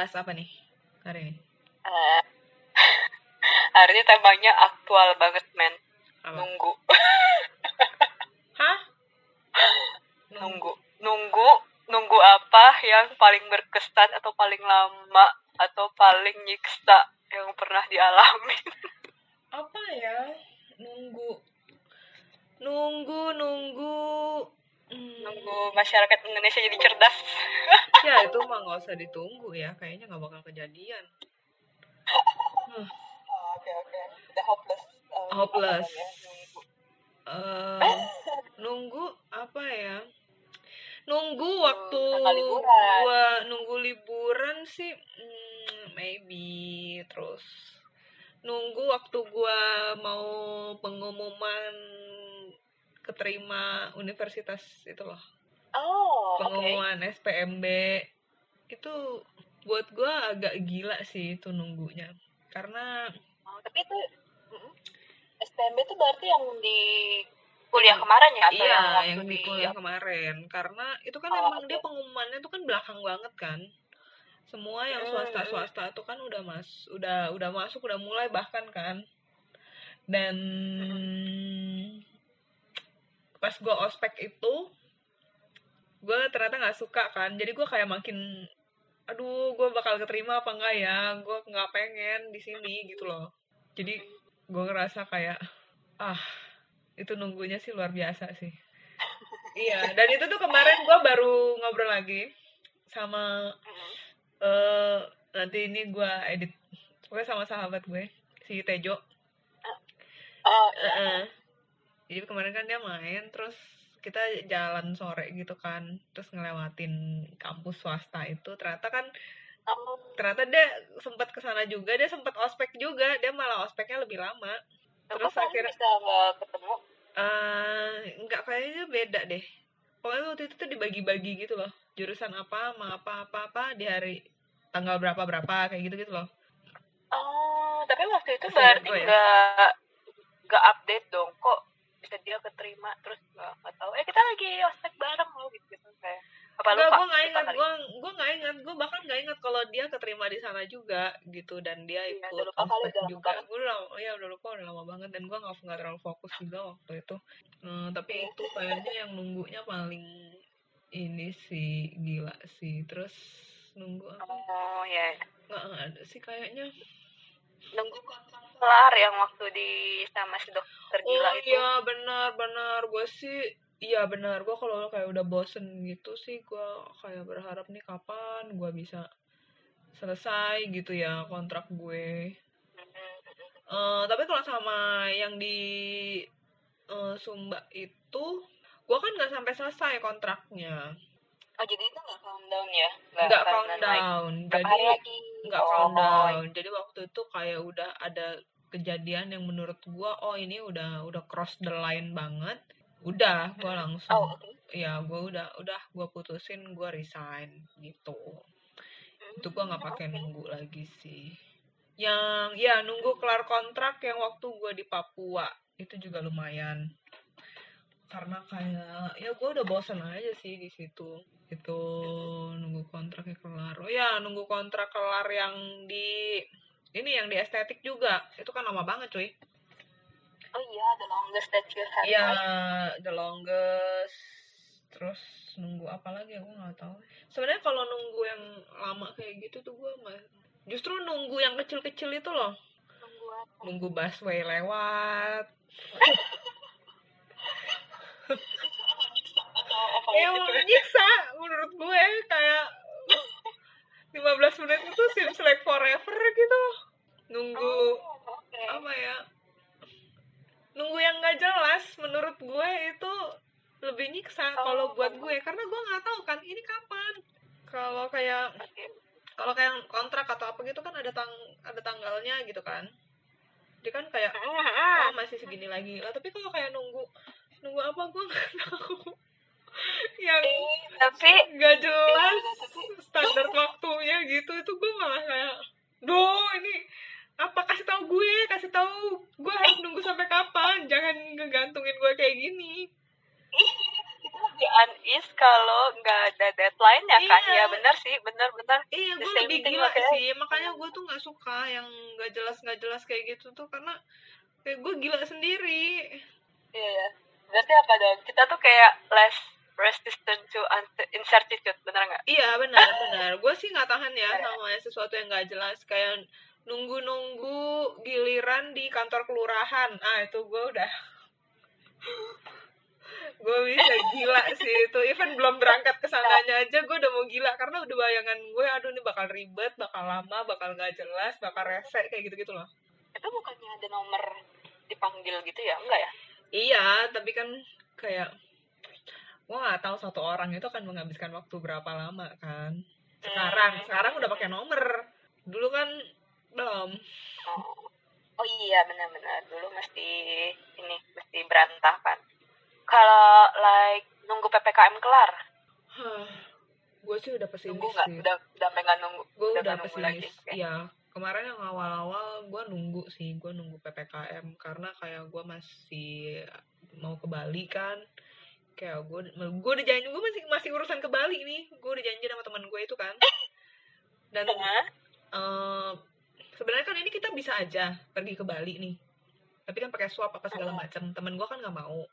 Bahas apa nih hari ini? Eh, hari ini temanya aktual banget, men. Apa? Nunggu, Hah? nunggu, nunggu, nunggu apa yang paling berkesan atau paling lama atau paling nyiksa yang pernah dialami? Apa ya? Nunggu. Nunggu, nunggu. Hmm. Nunggu masyarakat Indonesia jadi cerdas. Ya itu mah nggak usah ditunggu ya. Kayaknya nggak bakal kejadian. Huh. Oke, oke. Udah hopeless. eh, Hopeless. apa namanya, nunggu. Eh, nunggu apa ya? Nunggu waktu tanggal liburan. gua nunggu liburan sih hmm, maybe terus nunggu waktu gua mau pengumuman keterima universitas itu loh. Oh, pengumuman SPMB itu buat gua agak gila sih itu nunggunya. Karena Oh, tapi itu SPMB itu berarti yang di kuliah kemarin ya atau iya yang waktu yang di kuliah kemarin. Karena itu kan Oh, emang oke. dia pengumumannya tuh kan belakang banget kan. Semua yang Hmm. swasta swasta itu kan udah mas udah udah masuk udah mulai bahkan kan. Dan pas gue ospek itu gue ternyata nggak suka kan. Jadi gue kayak makin aduh gue bakal keterima apa enggak ya? Gue nggak pengen di sini gitu loh. Jadi gue ngerasa kayak ah itu nunggunya sih luar biasa sih. Iya dan itu tuh kemarin gue baru ngobrol lagi sama eh nanti ini gue edit. Pokoknya sama sahabat gue si Tejo. Oh, Heeh. Jadi kemarin kan dia main, terus kita jalan sore gitu kan, terus ngelewatin kampus swasta itu. Ternyata kan, oh, ternyata dia sempat ke sana juga, dia sempat ospek juga, dia malah ospeknya lebih lama. kok Terus akhirnya, bisa nggak ketemu? eh nggak kayaknya beda deh. Pokoknya waktu itu tuh dibagi-bagi gitu loh, jurusan apa, sama apa-apa-apa di hari tanggal berapa-berapa kayak gitu-gitu loh. Oh, tapi waktu itu Seingat berarti ya. nggak nggak update dong. Kok bisa dia keterima terus nggak nggak tahu. Eh kita lagi ospek bareng loh gitu gitu kayak. Apa lupa? gue nggak ingat, gue gue nggak ingat, gue bahkan nggak ingat kalau dia keterima di sana juga gitu dan dia Iya, ikut udah lupa kali, juga. Gue udah, oh ya udah lupa udah lama banget dan gue nggak nggak terlalu fokus juga waktu itu. Hmm, tapi Iya. itu kayaknya yang nunggunya paling ini sih gila sih. Terus nunggu apa? Oh ya. Nggak nggak ada sih kayaknya. Nunggu kontrak kelar yang waktu di sama si dokter gila Oh itu. iya benar benar gue sih iya benar gue kalau kayak udah bosen gitu sih gue kayak berharap nih kapan gue bisa selesai gitu ya kontrak gue. Eh, tapi kalau sama yang di eh, Sumba itu gue kan nggak sampai selesai kontraknya Oh jadi itu nggak countdown ya? nggak countdown like jadi hari lagi? Nggak Oh, countdown jadi waktu itu kayak udah ada kejadian yang menurut gue oh ini udah udah cross the line banget. Udah gue Oh langsung oke. ya gue udah udah gue putusin gue resign gitu. Itu gue nggak pakai Oke. nunggu lagi sih. Yang ya nunggu kelar kontrak yang waktu gue di Papua itu juga lumayan karena kayak ya gue udah bosan aja sih di situ itu nunggu kontraknya kelar oh ya nunggu kontrak kelar yang di ini yang di estetik juga itu kan lama banget cuy Oh iya, the longest that you have. Iya, the longest. Terus nunggu apa lagi aku nggak tahu. Sebenarnya kalau nunggu yang lama kayak gitu tuh gue mah justru nunggu yang kecil-kecil itu loh. Nunggu apa? Nunggu busway lewat. Nyiksa atau apa Ya gitu? nyiksa menurut gue kayak 15 menit itu seems like forever gitu. Nunggu Oh, oke. apa ya? Nunggu yang nggak jelas menurut gue itu lebih nyiksa kalau Oh. buat gue karena gue nggak tahu kan ini kapan. Kalau kayak kalau kayak kontrak atau apa gitu kan ada tang ada tanggalnya gitu kan dia kan kayak Ah, oh masih segini lagi lah tapi kalau kayak nunggu nunggu apa? Gue nggak tahu. Yang Eh, tapi nggak jelas Iya, standar waktunya gitu itu gue malah kayak duh ini apa? Kasih tahu gue kasih tahu. Gue harus nunggu sampai kapan? Jangan ngegantungin gue kayak gini. Itu lebih fun is kalau nggak ada deadline-nya kan Iya. ya benar sih benar-benar iya The gue lebih gila makanya. sih. Makanya gue tuh nggak suka yang nggak jelas nggak jelas kayak gitu tuh karena kayak gue gila sendiri. Iya ya berarti apa dong? Kita tuh kayak less resistant to incertitude benar nggak? Iya benar benar. Gue sih nggak tahan ya sama sesuatu yang nggak jelas. Kayak nunggu-nunggu giliran di kantor kelurahan. Ah itu gue udah gue bisa gila sih itu. Even belum berangkat ke sananya aja gue udah mau gila. Karena udah bayangan gue aduh ini bakal ribet bakal lama bakal nggak jelas bakal rese kayak gitu gitu loh. Itu bukannya ada nomor dipanggil gitu ya? Enggak ya iya tapi kan kayak gue nggak tahu satu orang itu akan menghabiskan waktu berapa lama kan. Sekarang Hmm. sekarang udah pakai nomor. Dulu kan belum. Oh, oh iya benar-benar. Dulu mesti ini mesti berantakan kalau like nunggu ppkm kelar? Gue sih udah pesimis nunggu nggak? sih. Udah udah pengen nunggu? Gue udah udah lagi? pesimis Oke. Iya kemarin yang awal-awal gue nunggu sih gue nunggu ppkm karena kayak gue masih mau ke Bali kan. Kayak gue gue udah janji gue masih masih urusan ke Bali nih. Gue udah janji sama teman gue itu kan. Dan eh, sebenarnya kan ini kita bisa aja pergi ke Bali nih. Tapi kan pakai swab apa segala Hmm. macam temen gue kan nggak mau.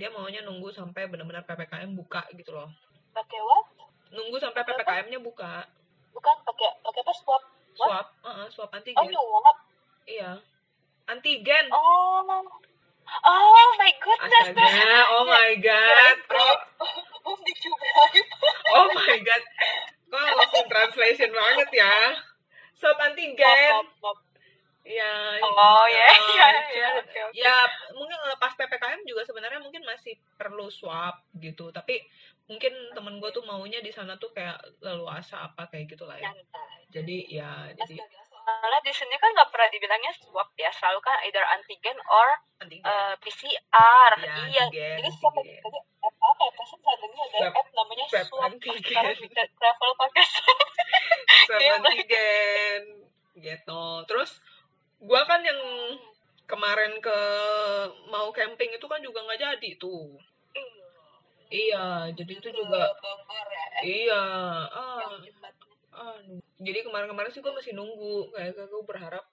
Dia maunya nunggu sampai benar-benar ppkm buka gitu loh. Pakai what? Nunggu sampai ppkm-nya buka. Bukan pakai pakai apa? Swab? Swab uh swab oh antigen. Nyuap? Iya. Antigen. Oh. Oh my goodness astaga oh my god. Kok oh did you bribe oh my god. Kok langsung translation banget ya? Swab antigen. Iya. oh ya ya ya ya mungkin lepas ppkm juga sebenarnya mungkin masih perlu swab gitu. Tapi mungkin temen gue tuh maunya di sana tuh kayak leluasa apa kayak gitu lah ya jadi ya jadi soalnya di sini kan nggak pernah dibilangnya swab ya selalu kan either antigen or antigen. uh, PCR Ya, iya. antigen, jadi siapa tadi? App apa ya? Pasti satunya ada Swab- app namanya swab antigen. travel pakai swab. Iya, antigen. Gitu. Terus gua kan yang kemarin ke mau camping itu kan juga nggak jadi tuh iya jadi itu juga Bogor ya eh, iya ah jembatnya. Aduh. Jadi kemarin-kemarin sih gue masih nunggu, kayak gue berharap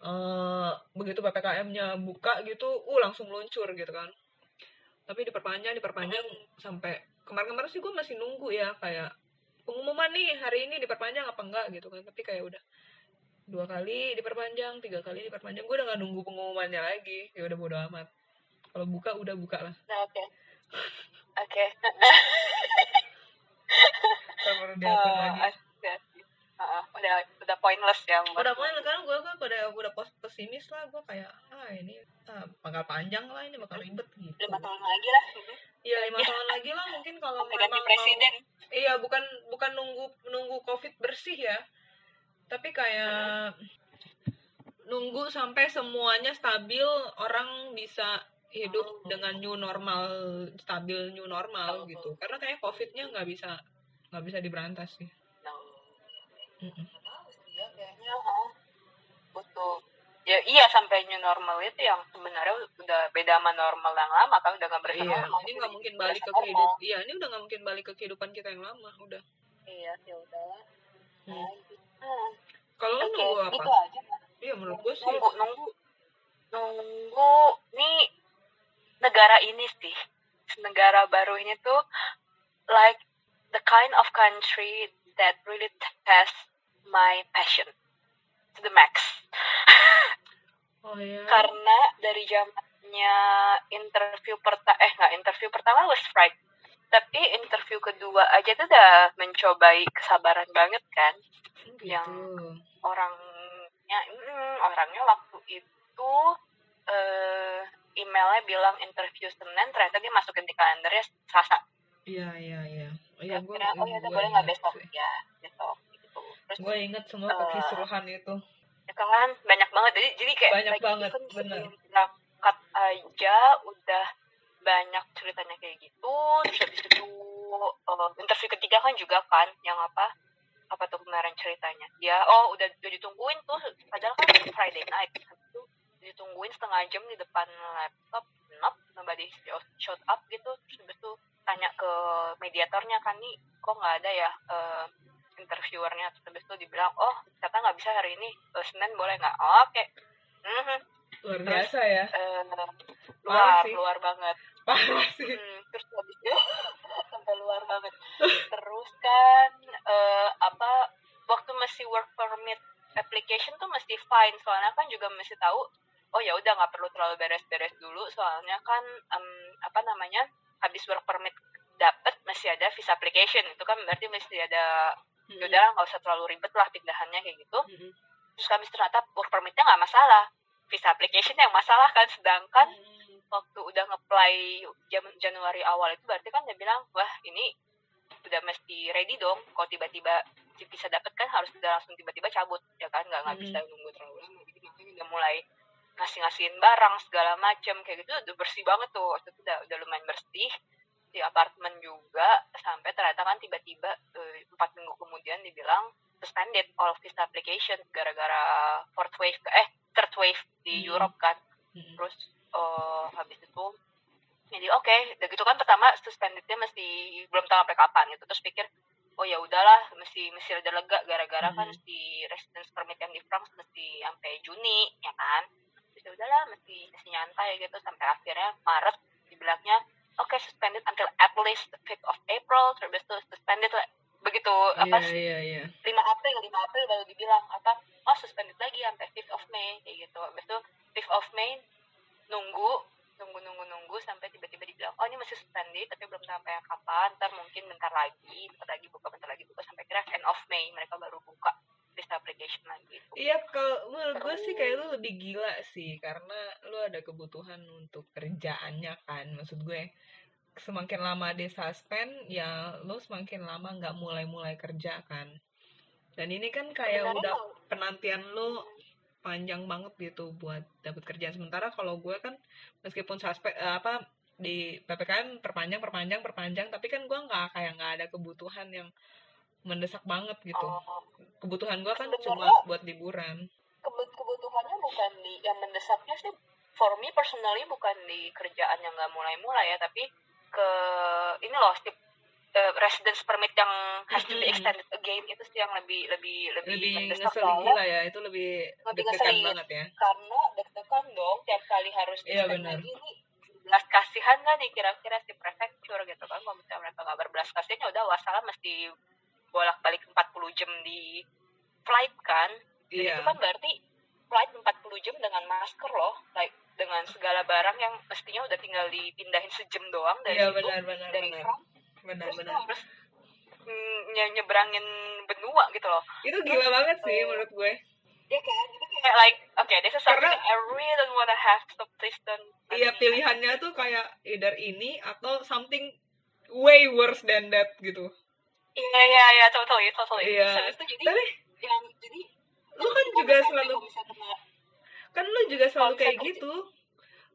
eh begitu ppkm-nya buka gitu, uh langsung meluncur gitu kan. Tapi diperpanjang, diperpanjang sampai kemarin-kemarin sih gue masih nunggu ya kayak pengumuman nih hari ini diperpanjang apa enggak gitu kan. Tapi kayak udah dua kali diperpanjang, tiga kali diperpanjang, gue udah gak nunggu pengumumannya lagi, ya udah bodo amat. Kalau buka udah buka lah. nah oke oke. Diatur lagi. asik. Ah, udah udah pointless ya buat udah poin sekarang gue gue udah udah pesimis lah gue kayak ah ini ah, bakal panjang lah ini bakal ribet gitu. Lima tahun lagi lah iya lima tahun lagi lah mungkin kalau memang mau presiden. Iya bukan bukan nunggu nunggu covid bersih ya tapi kayak nunggu sampai semuanya stabil orang bisa hidup dengan new normal stabil new normal gitu karena kayak covidnya nggak bisa nggak bisa diberantas sih nah Mm-mm. Iya kayaknya butuh ya iya sampai new normal itu yang sebenarnya udah beda sama normal yang lama kan udah nggak berasa Iya, ini nggak mungkin balik ke kehidupan. Iya, ini udah nggak mungkin balik ke kehidupan kita yang lama, udah. iya ya udah Hmm. Hmm, Kalau lu oke nunggu apa? aja Mas. Iya, menurut gue sih. nunggu nunggu nunggu nih negara ini sih negara baru ini tuh like the kind of country that really test my passion to the max Oh ya. karena dari zamannya interview pertama eh nggak interview pertama was right tapi interview kedua aja tuh udah mencobai kesabaran banget kan gitu. yang- orangnya mm, orangnya waktu itu eh emailnya bilang interview Senin ternyata dia masukin di kalendernya Selasa. Iya, iya, iya. Oh iya, gue. Oh ya udah boleh nggak besok? ya besok gitu. Terus Gue inget semua Eh, kekisruhan itu. ya kan banyak banget. Jadi jadi kayak Banyak like, banget, even bener. sebelum berangkat aja udah banyak ceritanya kayak gitu. Terus habis itu eh, interview ketiga kan juga kan yang apa apa tuh kemarin ceritanya. Dia oh udah udah ditungguin tuh padahal kan Friday night ditungguin setengah jam di depan laptop nope nobody showed up gitu. Terus habis itu tanya ke mediatornya kan nih kok nggak ada ya uh, interviewernya? Terus habis itu dibilang oh ternyata nggak bisa hari ini uh, senin boleh nggak? Oh, oke. Okay. mm -hmm. luar biasa terus, ya uh, luar luar banget. Parah sih. Hmm, terus habis itu sampai luar banget. Terus kan uh, apa waktu masih work permit application tuh mesti fine. Soalnya kan juga mesti tahu oh ya udah nggak perlu terlalu beres-beres dulu soalnya kan um, apa namanya habis work permit dapat masih ada visa application itu kan berarti mesti ada mm -hmm. udah nggak usah terlalu ribet lah pindahannya kayak gitu mm -hmm. terus kami ternyata work permitnya nggak masalah visa application yang masalah kan sedangkan mm -hmm. waktu udah ngeplay jam Januari awal itu berarti kan dia bilang wah ini udah mesti ready dong kalau tiba-tiba bisa dapat kan harus udah langsung tiba-tiba cabut ya kan nggak nggak mm -hmm. bisa nunggu terlalu lama jadi makanya udah mulai ngasih-ngasihin barang segala macam kayak gitu udah bersih banget tuh waktu itu udah udah lumayan bersih di apartemen juga sampai ternyata kan tiba-tiba eh, empat minggu kemudian dibilang suspended all visa application gara-gara fourth wave eh third wave di hmm. Europe kan hmm. terus uh, habis itu jadi oke okay. dan gitu kan pertama suspendednya masih belum tahu sampai kapan gitu terus pikir oh ya udahlah mesti mesti ada lega gara-gara kan hmm. kan si residence permit yang di France mesti sampai Juni ya kan ya udahlah mesti mesti nyantai gitu sampai akhirnya Maret dibilangnya oke okay, suspended until at least the 5th of April terus itu suspended begitu yeah, apa yeah, yeah. 5 April 5 April baru dibilang apa oh suspended lagi sampai 5th of May kayak gitu habis itu 5th of May nunggu nunggu nunggu nunggu sampai tiba-tiba dibilang oh ini masih suspended tapi belum sampai kapan ntar mungkin bentar lagi bentar lagi buka bentar lagi buka sampai kira end of May mereka baru buka list application lagi iya kalau menurut gue sih kayak lu lebih gila sih karena lu ada kebutuhan untuk kerjaannya kan. Maksud gue semakin lama di suspend ya lu semakin lama nggak mulai-mulai kerja kan. Dan ini kan kayak Sebenarnya udah penantian lu panjang banget gitu buat dapat kerjaan. Sementara kalau gue kan meskipun suspend eh, apa di ppkm perpanjang perpanjang perpanjang tapi kan gue nggak kayak nggak ada kebutuhan yang mendesak banget gitu. Oh. kebutuhan gue kan Sebenarnya, cuma buat liburan. kebutuhannya bukan di yang mendesaknya sih for me personally bukan di kerjaan yang nggak mulai-mulai ya tapi ke ini loh tip uh, residence permit yang has to be extended again itu sih yang lebih lebih lebih, lebih ngeselin gila ya itu lebih deg-degan banget ya. karena deg-degan dong tiap kali harus iya, benar. lagi nih belas kasihan kan nih kira-kira si prefektur gitu kan kalau misalnya mereka nggak berbelas kasihan ya udah wassalam mesti bolak-balik 40 jam di flight kan. Yeah. itu kan berarti flight 40 jam dengan masker loh. Like dengan segala barang yang mestinya udah tinggal dipindahin sejam doang dari yeah, itu benar, benar, dari benar. Benar, terus benar. harus mm, nye nyebrangin benua gitu loh. Itu gila terus, banget sih uh, menurut gue. Ya kan? Itu kayak like okay this is something Karena, I really don't wanna have so please don't iya pilihannya tuh kayak either ini atau something way worse than that gitu Iya iya iya totally totally. Iya. itu jadi Tapi, yang jadi lu kan juga selalu kan lu juga selalu kayak gitu.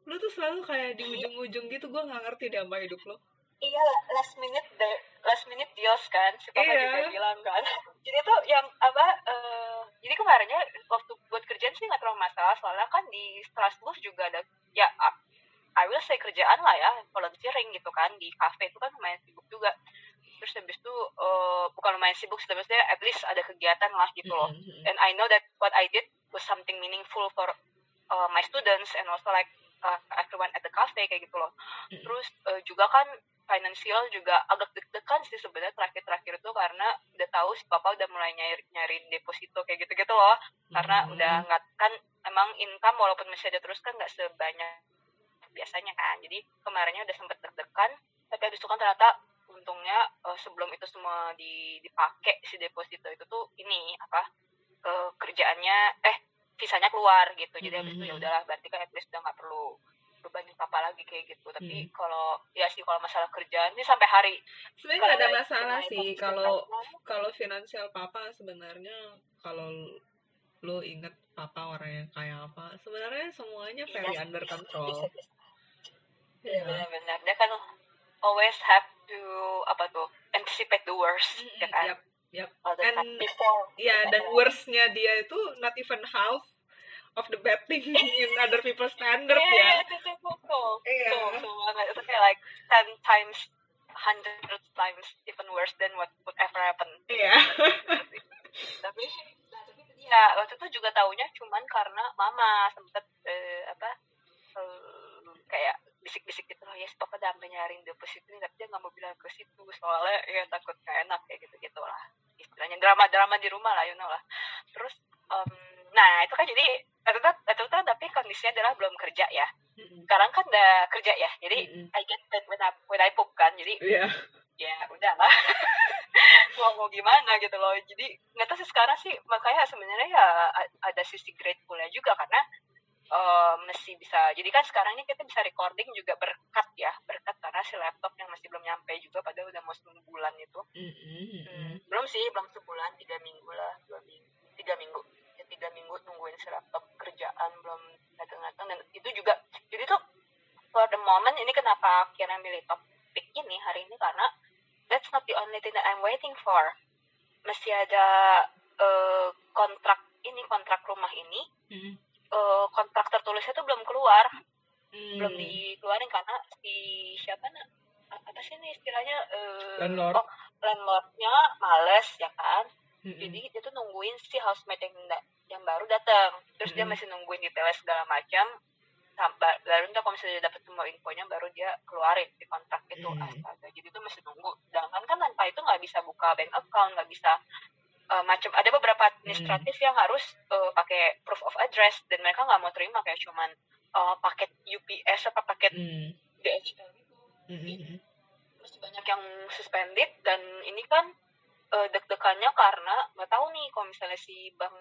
Lu tuh selalu kayak di ujung-ujung gitu gue nggak ngerti deh sama hidup lo. Iya last minute the last minute deals kan si papa iya. juga bilang kan. jadi tuh yang apa uh, jadi kemarinnya waktu buat kerjaan sih nggak terlalu masalah soalnya kan di Strasbourg juga ada ya I will say kerjaan lah ya volunteering gitu kan di cafe itu kan lumayan sibuk juga terus habis itu uh, bukan lumayan sibuk tapi at least ada kegiatan lah gitu loh mm-hmm. and I know that what I did was something meaningful for uh, my students and also like uh, everyone at the cafe kayak gitu loh mm-hmm. terus uh, juga kan financial juga agak deg-degan sih sebenarnya terakhir-terakhir itu karena udah tahu si papa udah mulai nyari nyariin deposito kayak gitu-gitu loh karena mm-hmm. udah nggak kan emang income walaupun masih ada terus kan nggak sebanyak biasanya kan jadi kemarinnya udah sempet deg-degan tapi habis itu kan ternyata untungnya uh, sebelum itu semua dipakai si deposito itu tuh ini apa uh, kerjaannya eh visanya keluar gitu jadi habis itu ya hmm. udahlah berarti kan at least udah nggak perlu bebanin apa lagi kayak gitu tapi hmm. kalau ya sih kalau masalah kerjaan ini sampai hari sebenarnya nggak ada masalah sih kalau kalau finansial papa sebenarnya kalau lo inget papa orang yang kayak apa sebenarnya semuanya iya very under control Iya ya. benar-benar dia kan always have to apa tuh anticipate the worst mm -hmm. ya kan? yep, yep. and before. yeah dan worstnya dia itu not even half of the bad thing in other people's standard yeah, ya. yeah, itu tuh iya. tuh banget. Itu kayak like ten times hundred times even worse than what would ever happen. Iya. Tapi dia waktu itu juga taunya cuman karena mama sempet eh, apa eh, kayak bisik-bisik gitu loh ya yes, papa udah sampai nyariin deposit ini tapi dia nggak mau bilang ke situ soalnya ya takut gak enak kayak gitu gitu lah istilahnya drama drama di rumah lah you know lah. Terus em, nah itu kan jadi tuh tapi kondisinya adalah belum kerja ya. Sekarang kan udah kerja ya jadi Mm-mm. I get paid when I, when I poop kan jadi iya. ya udahlah mau mau gimana gitu loh jadi nggak tahu sih sekarang sih makanya sebenarnya ya ada sisi gratefulnya juga karena eh, masih bisa jadi kan sekarang ini kita bisa recording juga berkat ya berkat karena si laptop yang masih belum nyampe juga padahal udah mau sebulan itu Mm-mm, mm-mm. belum sih belum sebulan tiga minggu lah dua minggu tiga minggu ya tiga minggu nungguin si laptop kerjaan belum datang datang dan itu juga jadi tuh for the moment ini kenapa akhirnya milih topik ini hari ini karena that's not the only thing that I'm waiting for masih ada eh, kontrak ini kontrak rumah ini Mm-mm. Eh, kontrak tertulisnya tuh belum keluar Mm. belum dikeluarin karena si siapa nak apa sih ini istilahnya eh, Landlord. oh, landlordnya males ya kan Mm-mm. jadi dia tuh nungguin si housemate yang yang baru datang terus dia Mm-mm. masih nungguin detail segala macam sampai baru ntar kalau misalnya dia dapat semua infonya baru dia keluarin di kontrak itu Mm. astaga jadi tuh masih nunggu sedangkan kan tanpa itu nggak bisa buka bank account nggak bisa eh, macam ada beberapa administratif yang harus eh, pakai proof of address dan mereka nggak mau terima kayak cuman eh, paket UPS apa paket Mm. DHL gitu. Mm-mm. masih banyak yang suspended dan ini kan eh, deg-degannya karena nggak tahu nih kalau misalnya si bank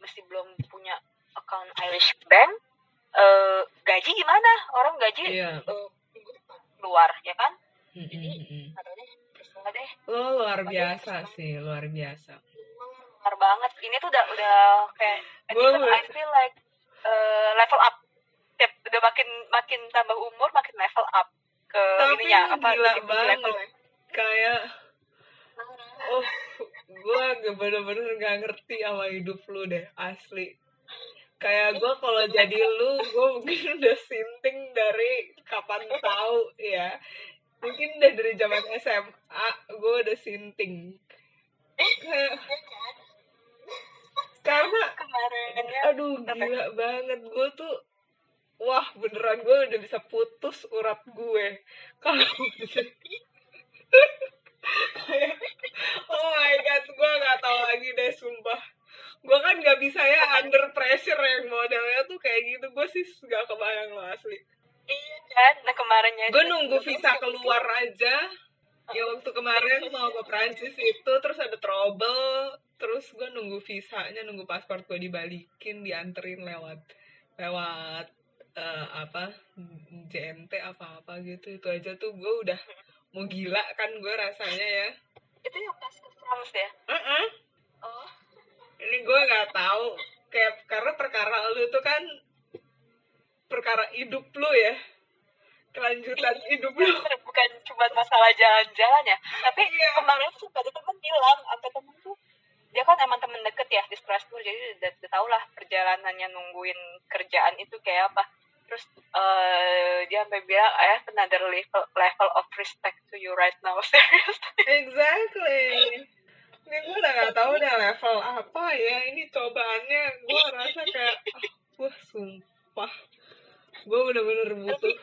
masih belum punya account Irish Bank eh, gaji gimana? Orang gaji minggu depan keluar ya kan? Mm-mm, mm-mm. atau deh lo luar biasa sih luar biasa luar banget. Ini tuh udah udah kayak I feel- I feel like eh, level up. Tiap udah makin makin tambah umur makin level up ke Tapi ininya apa gila banget. levelnya. kayak oh gue gak bener-bener gak ngerti sama hidup lu deh asli. Kayak gue kalau jadi lu gue mungkin udah sinting dari kapan tahu ya. Mungkin udah dari zaman SMA gue udah sinting. Kayak karena kemarin ya aduh gila banget. Gue tuh wah beneran gue udah bisa putus urat gue. Kalau kayak oh my god gue nggak tahu lagi deh sumpah. Gue kan nggak bisa ya under pressure yang modelnya tuh kayak gitu. Gue sih nggak kebayang loh asli. Iya kan, nah kemarinnya gue nunggu visa keluar aja ya waktu kemarin mau ke Prancis itu terus ada trouble. Terus gue nunggu visanya nunggu paspor gue dibalikin dianterin lewat lewat eh, apa JNT apa apa gitu. Itu aja tuh gue udah mau gila kan gue rasanya ya. Itu yang pas ke France ya. Heeh. Oh, ini gue nggak tahu. Kayak karena perkara lu tuh kan perkara hidup lu ya kelanjutan hidup lu. Bukan cuma masalah jalan-jalan ya. Tapi Iya. kemarin tuh ada temen bilang, sampai temen tuh dia kan emang temen deket ya di Strasbourg. Jadi udah, udah tau lah perjalanannya nungguin kerjaan itu kayak apa. Terus eh dia sampai bilang I have another level level of respect to you right now. Serius exactly. Ini gue udah nggak tahu udah level apa ya ini cobaannya. Gue rasa kayak ah, wah sumpah. Gue bener-bener butuh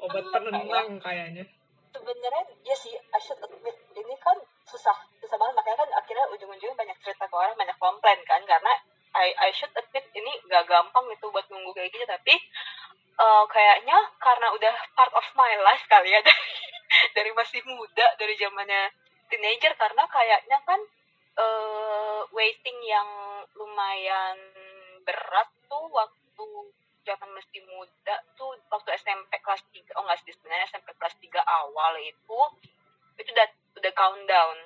obat penenang kayaknya. Sebenarnya ya sih I should admit ini kan susah susah banget. Makanya kan akhirnya ujung-ujungnya banyak cerita ke orang banyak komplain kan. Karena I I should admit ini gak gampang itu buat nunggu kayak gitu. Tapi eh, kayaknya karena udah part of my life kali ya dari, dari masih muda dari zamannya teenager. Karena kayaknya kan eh waiting yang lumayan berat tuh waktu zaman masih muda tuh waktu SMP kelas 3 oh enggak sih sebenarnya SMP kelas 3 awal itu itu udah udah countdown.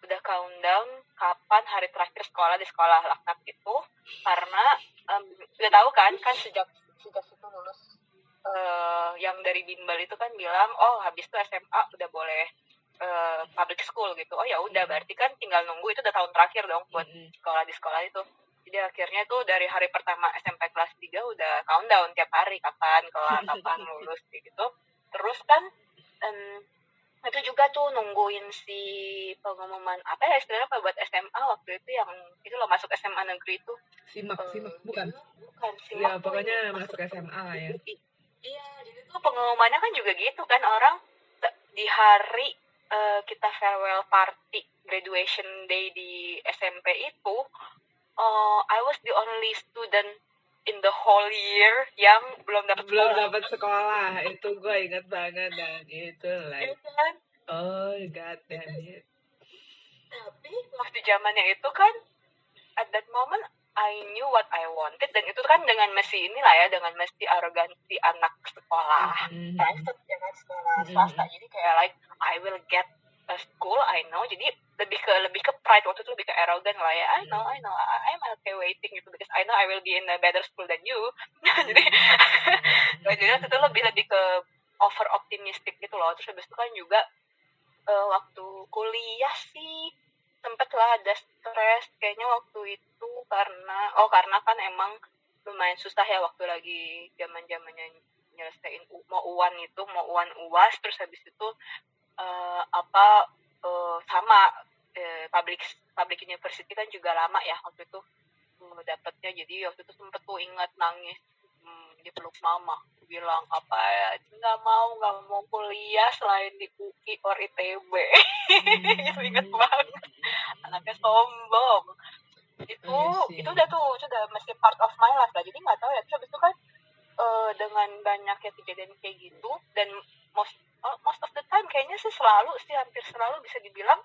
Udah countdown kapan hari terakhir sekolah di sekolah laknat itu karena em, udah tahu kan kan sejak sejak situ lulus eh, yang dari bimbel itu kan bilang oh habis itu SMA udah boleh eh, public school gitu. Oh ya udah berarti kan tinggal nunggu itu udah tahun terakhir dong buat sekolah di sekolah itu jadi akhirnya tuh dari hari pertama SMP kelas 3 udah countdown tiap hari kapan kelar kapan lulus gitu. Terus kan em, itu juga tuh nungguin si pengumuman apa ya istilahnya kalau buat SMA waktu itu yang itu loh masuk SMA negeri itu. Simak Eh, simak bukan? bukan sih ya pokoknya masuk SMA lah ya. Iya jadi tuh pengumumannya kan juga gitu kan orang di hari eh, kita farewell party graduation day di SMP itu eh, I was the only student in the whole year yang belum dapat belum sekolah. dapat sekolah itu gue inget banget dan itu like kan? oh god damn it tapi waktu zamannya itu kan at that moment I knew what I wanted dan itu kan dengan mesti inilah ya dengan mesti arogansi anak sekolah Mhm. private ya kan sekolah Mhm. swasta jadi kayak like I will get school I know. Jadi lebih ke lebih ke pride. Waktu itu lebih ke arrogant lah ya. I know I know. I, I'm okay waiting gitu. Because I know I will be in a better school than you. Jadi jadi waktu itu lebih lebih ke over optimistic gitu loh. Terus habis itu kan juga eh, waktu kuliah sih sempet lah ada stres kayaknya waktu itu karena oh karena kan emang lumayan susah ya waktu lagi zaman zamannya nyelesain mau uan itu mau uan uas terus habis itu eh, apa eh, sama eh, public public university kan juga lama ya waktu itu eh, dapetnya jadi waktu itu sempet tuh ingat nangis hmm, dipeluk mama. Bilang apa ya nggak mau nggak mau kuliah selain di UI or ITB itu inget banget. Anaknya sombong. Itu I see. itu udah tuh itu udah masih part of my life lah. Jadi nggak tahu ya terus habis itu kan eh, dengan banyaknya kejadian kayak gitu dan most oh, most of the kayaknya sih selalu sih hampir selalu bisa dibilang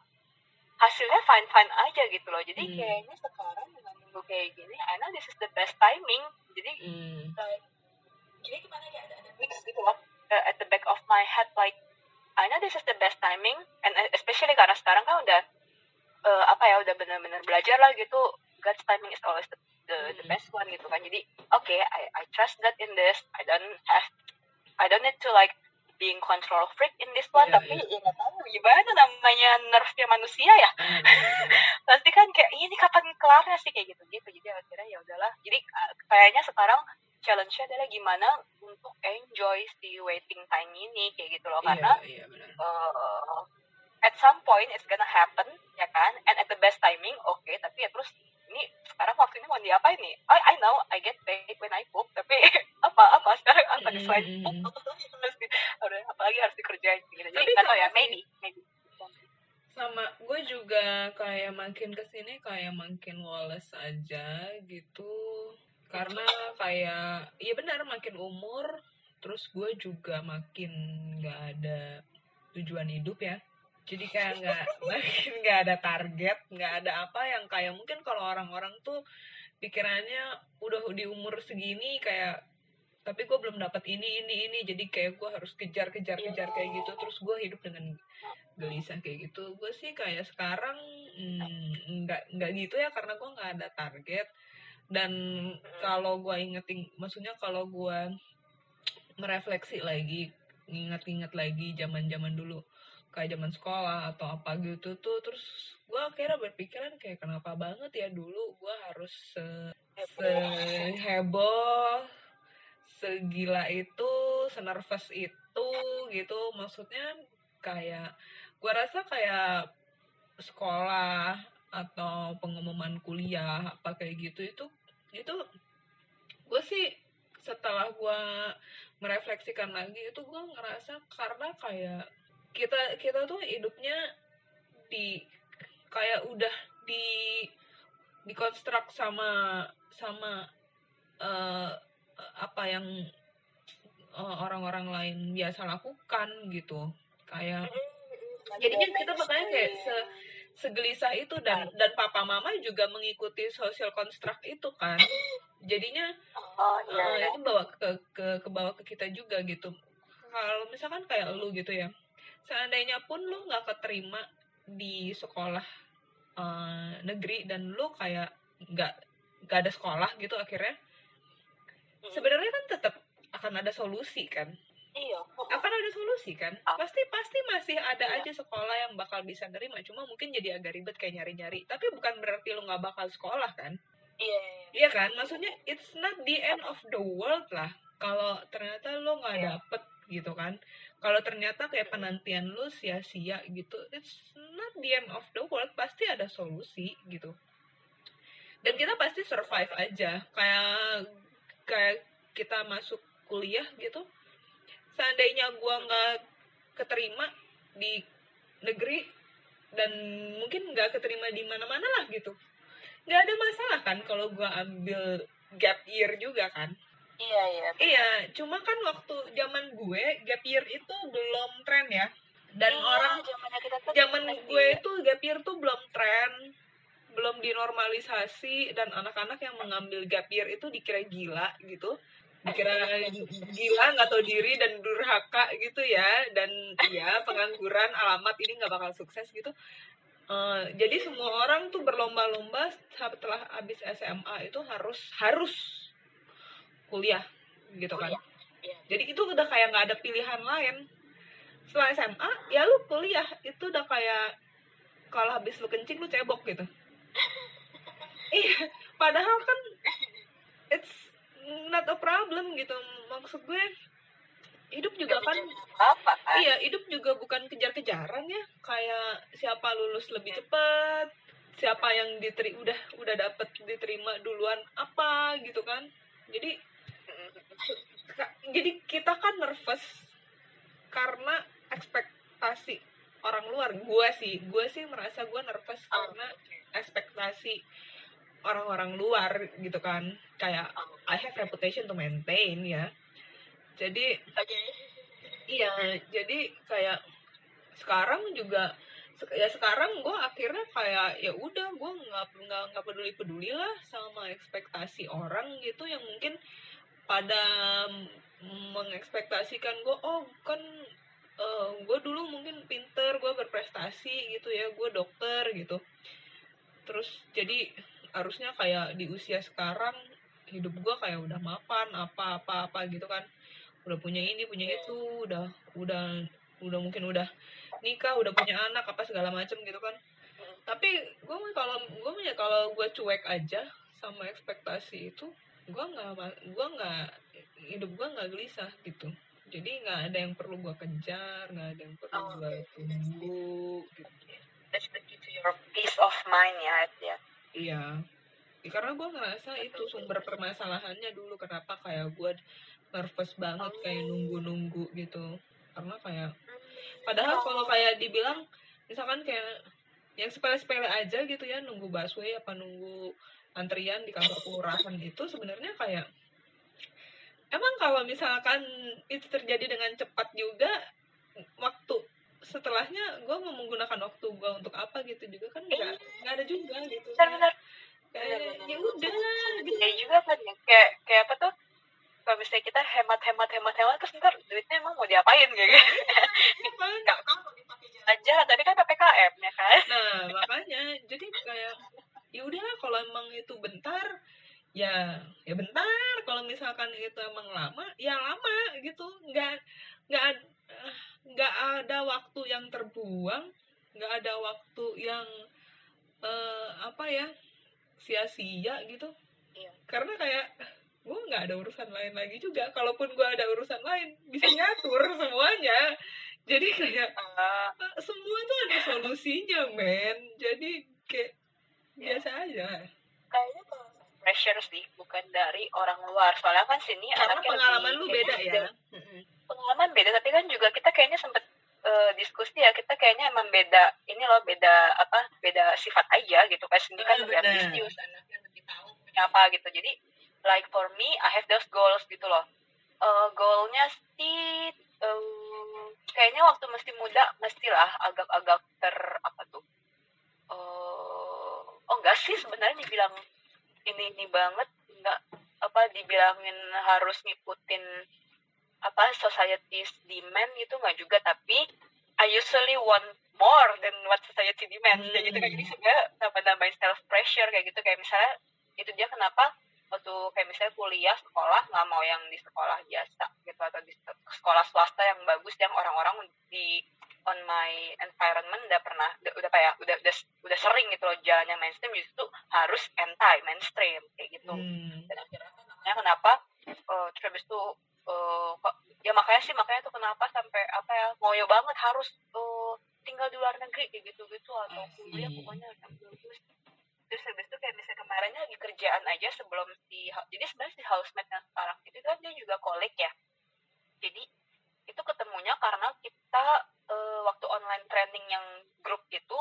hasilnya fine fine aja gitu loh jadi Hmm. kayaknya sekarang dengan minggu kayak gini I know this is the best timing jadi Hmm. like, jadi gimana ya ada ada mix gitu loh uh, at the back of my head like I know this is the best timing and especially karena sekarang kan udah uh, apa ya udah benar-benar belajar lah gitu God's timing is always the, the, the Hmm. best one gitu kan jadi oke I I trust God in this I don't have I don't need to like being control freak in this one Iya, tapi iya. ya nggak tahu gimana namanya nerve-nya manusia ya? Hmm. pasti kan kayak ini kapan kelarnya sih? Kayak gitu gitu. Jadi akhirnya ya udahlah. Jadi uh, kayaknya sekarang challenge-nya adalah gimana untuk enjoy si waiting time ini kayak gitu loh. Karena iya benar. uh, at some point it's gonna happen ya kan? And at the best timing oke. Tapi ya terus ini sekarang waktunya mau diapain nih? I, I know I get paid when I poop tapi apa apa sekarang apa nih selain Mm, mm, poop harus di, harus- apalagi harus dikerjain? Gitu jadi Tapi nggak tahu ya maybe maybe. Sama gue juga kayak makin ke sini kayak makin woles aja gitu. Karena kayak iya benar makin umur terus gue juga makin nggak ada tujuan hidup ya jadi kayak nggak makin nggak ada target nggak ada apa yang kayak mungkin kalau orang-orang tuh pikirannya udah di umur segini kayak tapi gue belum dapat ini ini ini. Jadi kayak gue harus kejar kejar kejar kayak gitu. Terus gue hidup dengan gelisah kayak gitu. Gue sih kayak sekarang mm, nggak nggak gitu ya karena gue nggak ada target. Dan kalau gue ingetin maksudnya kalau gue merefleksi lagi ingat-ingat lagi zaman zaman dulu kayak zaman sekolah atau apa gitu tuh terus gue akhirnya berpikiran kayak kenapa banget ya dulu gue harus se, se heboh segila itu senervous itu gitu. Maksudnya kayak gue rasa kayak sekolah atau pengumuman kuliah apa kayak gitu itu itu gue sih setelah gue merefleksikan lagi itu gue ngerasa karena kayak kita kita tuh hidupnya di kayak udah di dikonstruk sama sama eh, apa yang eh, orang-orang lain biasa lakukan gitu. Kayak jadinya kita makanya kayak se segelisah itu dan dan papa mama juga mengikuti social construct itu kan. Jadinya oh iya iya. itu bawa ke ke ke bawah ke kita juga gitu. Kalau misalkan kayak lu gitu ya seandainya pun lu nggak keterima di sekolah eh, negeri dan lu kayak nggak nggak ada sekolah gitu akhirnya sebenarnya kan tetap akan ada solusi kan? Iya. Akan ada solusi kan? Ah. pasti pasti masih ada Iya. aja sekolah yang bakal bisa nerima. Cuma mungkin jadi agak ribet kayak nyari nyari tapi bukan berarti lu nggak bakal sekolah kan? Iya. Iya kan? Maksudnya it's not the end of the world lah. Kalau ternyata lu nggak Iya. dapet gitu kan kalau ternyata kayak penantian lu sia-sia gitu it's not the end of the world pasti ada solusi gitu. Dan kita pasti survive aja kayak kayak kita masuk kuliah gitu seandainya gua nggak keterima di negeri dan mungkin nggak keterima di mana-mana lah gitu. Nggak ada masalah kan kalau gua ambil gap year juga kan iya iya iya cuma kan waktu zaman gue gap year itu belum tren ya. Dan Iya, orang kita tuh zaman gue itu gap year tuh belum tren belum dinormalisasi dan anak-anak yang mengambil gap year itu dikira gila gitu. Dikira gila nggak tahu diri dan durhaka gitu ya. Dan ya pengangguran alamat ini nggak bakal sukses gitu. Eh, jadi semua orang tuh berlomba-lomba setelah habis SMA itu harus harus kuliah gitu kan. Iya. jadi itu udah kayak nggak ada pilihan lain. Setelah SMA ya lu kuliah. Itu udah kayak kalau habis lu kencing lu cebok gitu. Iya padahal kan it's not a problem gitu. Maksud gue hidup juga kan apa kan? iya hidup juga bukan kejar-kejaran ya. Kayak siapa lulus lebih cepat siapa yang diteri udah udah dapet diterima duluan apa gitu kan. Jadi jadi kita kan nervous karena ekspektasi orang luar. Gue sih gue sih merasa gue nervous karena ekspektasi orang-orang luar gitu kan. Kayak I have reputation to maintain ya. Jadi oke. iya jadi kayak sekarang juga ya sekarang gue akhirnya kayak ya udah gue nggak nggak nggak peduli peduli lah sama ekspektasi orang gitu yang mungkin pada mengekspektasikan gue oh kan gue dulu mungkin pinter gue berprestasi gitu ya gue dokter gitu. Terus jadi harusnya kayak di usia sekarang hidup gue kayak udah mapan apa apa apa gitu kan. Udah punya ini punya itu udah udah udah mungkin udah nikah udah punya anak apa segala macem gitu kan. Tapi gue kalau gue punya kalau gue cuek aja sama ekspektasi itu gue nggak gue nggak hidup gue nggak gelisah gitu. Jadi nggak ada yang perlu gue kejar nggak ada yang perlu Oh, gue tunggu gitu. that's the key to your peace of mind ya ya. Iya. Ya, karena gue ngerasa itu sumber permasalahannya dulu kenapa kayak gue nervous banget kayak nunggu-nunggu gitu. Karena kayak padahal kalau kayak dibilang misalkan kayak yang sepele-sepele aja gitu ya nunggu busway apa nunggu antrian di kantor kelurahan itu sebenarnya kayak emang kalau misalkan itu terjadi dengan cepat juga waktu setelahnya gue mau menggunakan waktu gue untuk apa gitu juga kan nggak nggak ada juga gitu. Benar-benar kayak ya udah gitu. kayak juga kan ya kayak kayak apa tuh kalau misalnya kita hemat hemat hemat hemat terus ntar duitnya emang mau diapain kayak gitu kan? Nggak tahu mau dipakai jalan-jalan tadi kan ppkm ya kan? Nah makanya jadi kayak ya udahlah kalau emang itu bentar ya ya bentar. Kalau misalkan itu emang lama ya lama gitu. Nggak nggak eh, nggak ada waktu yang terbuang nggak ada waktu yang eh, apa ya sia-sia gitu. Iya. karena kayak gue nggak ada urusan lain lagi juga. Kalaupun gue ada urusan lain bisa nyatur semuanya. Jadi kayak Eh, Ah, semua tuh ada solusinya men. Jadi kayak Ya. Biasa aja. Kayaknya kalau pressure sih bukan dari orang luar. Soalnya kan sini karena anaknya pengalaman lebih- lu beda ya. pengalaman beda tapi kan juga kita kayaknya sempet eh, diskusi ya. Kita kayaknya emang beda ini loh beda apa beda sifat aja gitu. Kayak sini kan lebih ambisius anaknya lebih tahu apa gitu. Jadi like for me I have those goals gitu loh. Eh, goalnya sih eh, kayaknya waktu masih muda mestilah agak-agak ter apa tuh eh, oh enggak sih sebenarnya dibilang ini ini banget enggak apa dibilangin harus ngikutin apa society's demand gitu nggak juga tapi I usually want more than what society demands kayak gitu kayak Hmm. jadi sebenarnya tambah nambahin self pressure kayak gitu kayak misalnya itu dia kenapa waktu kayak misalnya kuliah sekolah nggak mau yang di sekolah biasa gitu atau di se- sekolah swasta yang bagus yang orang-orang di on my environment udah pernah udah, udah kayak udah, udah udah sering gitu loh jalannya mainstream justru harus anti mainstream kayak gitu. Hmm. dan akhirnya namanya kenapa eh terus habis itu kok ya makanya sih makanya tuh kenapa sampai apa ngoyo banget harus uh, tinggal di luar negeri kayak gitu-gitu atau kuliah pokoknya bagus terus habis itu kayak misalnya kemarinnya lagi kerjaan aja sebelum si jadi sebenarnya si housemate yang sekarang itu kan dia juga kolik ya. Jadi itu ketemunya karena kita uh, waktu online training yang grup itu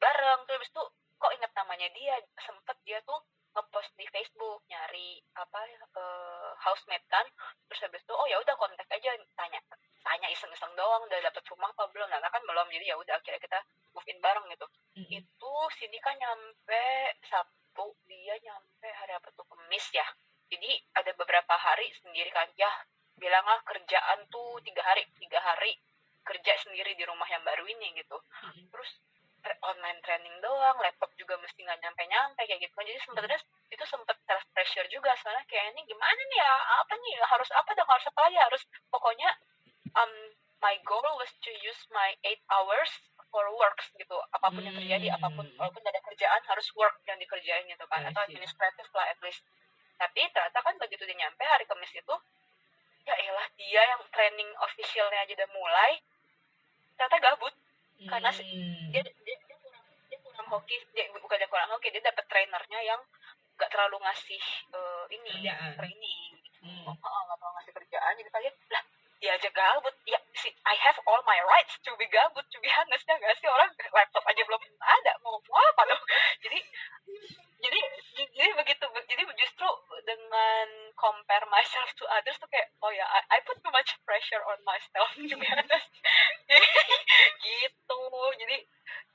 bareng. Terus habis itu kok inget namanya dia? Sempet dia tuh ngepost di Facebook nyari apa uh, housemate kan. Terus habis itu oh ya udah kontak aja tanya tanya iseng-iseng doang udah dapet rumah apa belum? Nah kan belum jadi ya udah akhirnya kita move in bareng gitu. Mm-hmm. itu sini kan nyampe Sabtu dia nyampe hari apa tuh? Kamis ya. Jadi ada beberapa hari sendiri kan. Ya bilanglah kerjaan tuh tiga hari tiga hari kerja sendiri di rumah yang baru ini gitu. Mm-hmm. terus online training doang laptop juga mesti nggak nyampe nyampe kayak gitu. Jadi sebenarnya itu sempet self pressure juga soalnya kayak ini gimana nih ya? Apa nih? Harus apa dong? Harus apa lagi? Harus pokoknya um my goal was to use my eight hours for works gitu. Apa pun yang terjadi apa pun hmm. walaupun ada kerjaan harus work yang dikerjain gitu kan. Atau administratif lah at least. Tapi ternyata kan begitu dia nyampe hari Kamis itu ya elah dia yang training officialnya aja udah mulai ternyata gabut karena hmm. dia, dia dia kurang dia kurang hoki dia bukan dia kurang hoki dia dapat trainernya yang gak terlalu ngasih uh, ini kerjaan. training hmm. oh, oh, gak terlalu ngasih kerjaan jadi kalian lah dia aja gabut. Ya si I have all my rights to be gabut to be honest. Ya gak sih? Orang laptop aja belum ada. Mau apa dong? Jadi jadi jadi begitu jadi justru dengan compare myself to others tuh kayak oh ya I, I put too much pressure on myself to be honest. Gitu. Jadi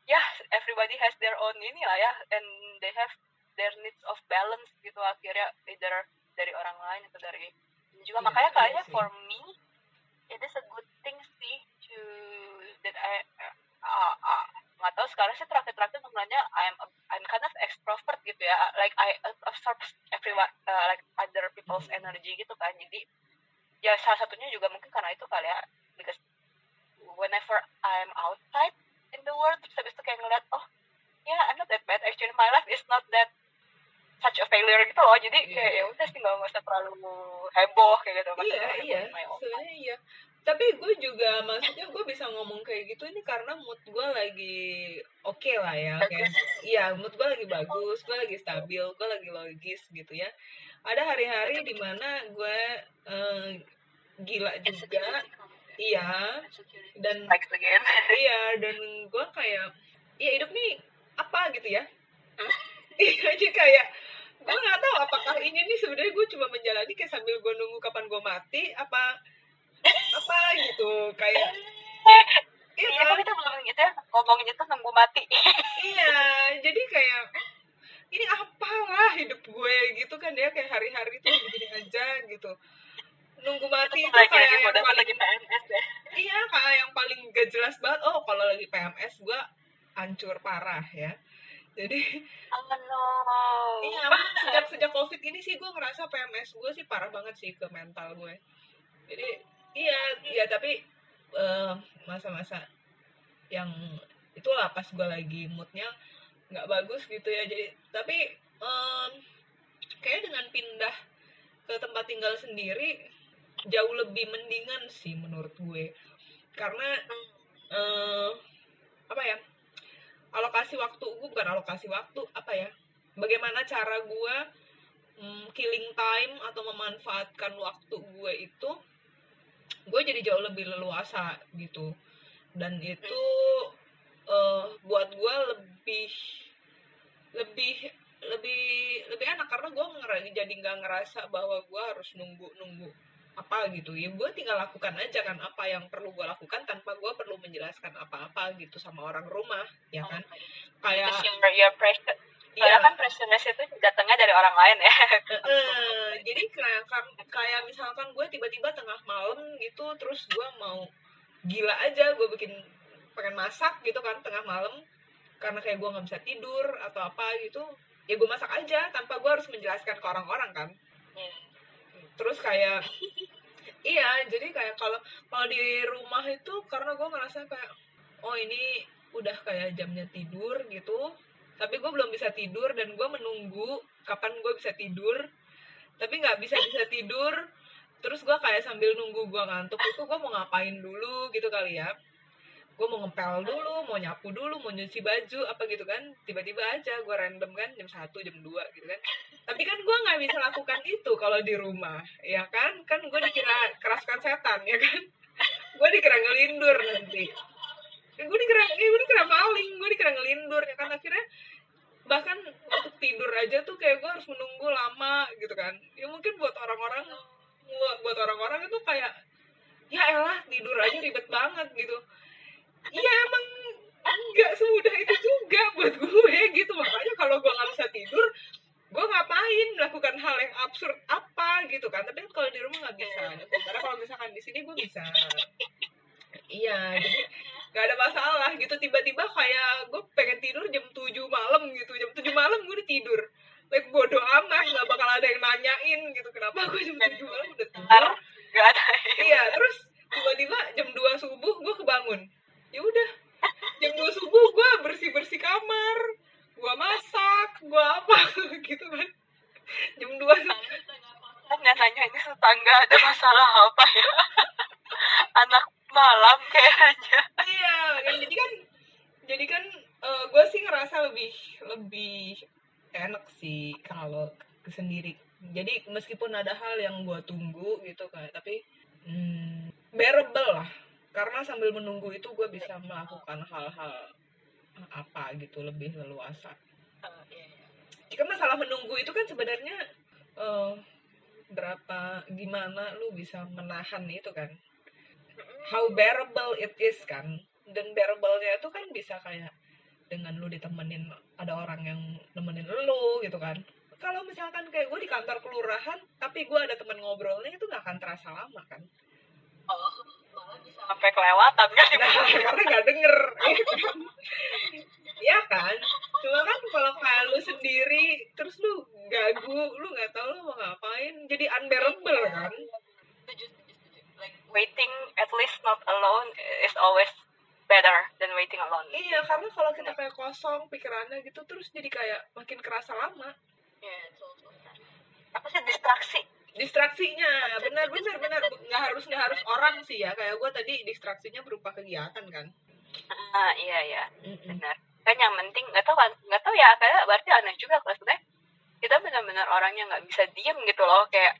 ya yeah, everybody has their own ini lah ya. And they have their needs of balance gitu. Akhirnya either dari orang lain atau dari juga. Yeah, makanya kayaknya for me it is a good thing sih to that I uh, uh, nggak tahu sekarang sih terakhir-terakhir sebenarnya I'm I'm kind of extrovert gitu ya. Like I absorb everyone uh, like other people's hmm. energy gitu kan. Jadi ya salah satunya juga mungkin karena itu kali ya. Because whenever I'm outside in the world terus habis itu kayak ngeliat oh ya yeah, I'm not that bad. Actually my life is not that such a failure gitu loh. Jadi yeah. kayak ya udah sih nggak usah terlalu heboh kayak gitu. Iya iya. sebenarnya iya. Tapi gue juga maksudnya gue bisa ngomong kayak gitu ini karena mood gue lagi oke okay lah ya kayak iya mood gue lagi bagus gue lagi stabil gue lagi logis gitu ya. Ada hari-hari di mana gue uh, gila juga. iya. Dan iya dan gue kayak iya hidup nih apa? gitu ya iya aja kayak gue nggak tahu apakah ini nih sebenarnya gue cuma menjalani kayak sambil gue nunggu kapan gue mati apa apa gitu kayak iya kan kita belum gitu ya ngomongin itu nunggu mati. Iya jadi kayak ini apalah hidup gue gitu kan dia kayak hari-hari tuh begini aja gitu. Nunggu mati itu, kayak yang paling lagi PMS ya iya kayak yang paling gak jelas banget oh kalau lagi PMS gue hancur parah ya jadi oh, no. iya sejak sejak covid ini sih gue ngerasa PMS gue sih parah banget sih ke mental gue. Jadi iya iya tapi eh, masa-masa yang itulah pas gue lagi moodnya nggak bagus gitu ya. Jadi tapi um, kayak dengan pindah ke tempat tinggal sendiri jauh lebih mendingan sih menurut gue. Karena uh, apa ya alokasi waktu gue bukan alokasi waktu apa ya bagaimana cara gue um, killing time atau memanfaatkan waktu gue itu gue jadi jauh lebih leluasa gitu. Dan itu uh, buat gue lebih lebih lebih lebih enak karena gue jadi nggak ngerasa bahwa gue harus nunggu nunggu apa gitu ya gue tinggal lakukan aja kan apa yang perlu gue lakukan tanpa gue perlu menjelaskan apa-apa gitu sama orang rumah ya kan kayak your pressure Iya kan pressurenya itu datangnya dari orang lain ya. Uh, jadi kayak kayak misalkan gue tiba-tiba tengah malam gitu terus gue mau gila aja gue bikin pengen masak gitu kan tengah malam karena kayak gue nggak bisa tidur atau apa gitu ya gue masak aja tanpa gue harus menjelaskan ke orang-orang kan. Hmm. Terus kayak iya jadi kayak kalau kalau di rumah itu karena gue ngerasa kayak oh ini udah kayak jamnya tidur gitu. Tapi gue belum bisa tidur dan gue menunggu kapan gue bisa tidur. Tapi nggak bisa bisa tidur. Terus gue kayak sambil nunggu gue ngantuk itu gue mau ngapain dulu gitu kali ya gue mau ngepel dulu mau nyapu dulu mau nyuci baju apa gitu kan. Tiba-tiba aja gue random kan jam satu jam 2 gitu kan. Tapi kan gue nggak bisa lakukan itu kalau di rumah ya kan. Kan gue dikira keraskan setan ya kan. Gue dikira ngelindur nanti. Gue dikira eh, gue dikira maling gue dikira ngelindur ya kan. Akhirnya bahkan untuk tidur aja tuh kayak gue harus menunggu lama gitu kan. Ya mungkin buat orang-orang buat orang-orang itu kayak ya elah tidur aja ribet banget gitu iya emang nggak semudah itu juga buat gue gitu. Makanya kalau gue nggak bisa tidur gue ngapain melakukan hal yang absurd apa gitu kan. Tapi kalau di rumah nggak bisa. Karena kalau misalkan di sini gue bisa. Iya jadi nggak ada masalah gitu. Tiba-tiba kayak gue pengen tidur jam 7 malam gitu. Jam 7 malam gue udah tidur. Like bodo amat nggak bakal ada yang nanyain gitu. Kenapa gue jam 7 malam udah tidur? Ada. iya terus tiba-tiba jam 2 subuh gue kebangun ya udah jam 2 subuh gue bersih bersih kamar gue masak gue apa gitu kan. Jam 2 subuh. Kan nggak nanya ini tetangga ada masalah apa ya? Anak malam kayaknya. iya kan jadi kan jadi kan gue sih ngerasa lebih lebih enak sih kalau ke sendiri. Jadi meskipun ada hal yang gue tunggu gitu kan tapi hmm, bearable lah karena sambil menunggu itu gue bisa melakukan hal-hal apa gitu lebih leluasa. Jika masalah menunggu itu kan sebenarnya eh, berapa gimana lu bisa menahan itu kan? How bearable it is kan? Dan bearable-nya itu kan bisa kayak dengan lu ditemenin ada orang yang nemenin lu gitu kan. Kalau misalkan kayak gue di kantor kelurahan tapi gue ada temen ngobrolnya itu nggak akan terasa lama kan? Oh, sampai kelewatan kan nah, karena nggak denger. Ya kan? Cuma kan kalau kayak lu sendiri terus lu gagu lu nggak tahu lu mau ngapain. Jadi unbearable kan? Setuju, setuju. Like waiting at least not alone is always better than waiting alone. iya karena kalau kita kayak kosong pikirannya gitu terus jadi kayak makin kerasa lama. Yeah, also apa sih distraksi? Distraksinya. Benar benar benar. Nggak harus nggak harus orang sih ya. Kayak gue tadi distraksinya berupa kegiatan kan. Ah iya iya. Benar. Kan yang penting nggak tahu kan nggak tahu ya. Kayak berarti aneh juga kalau sebenarnya kita benar-benar orang yang nggak bisa diem gitu loh. Kayak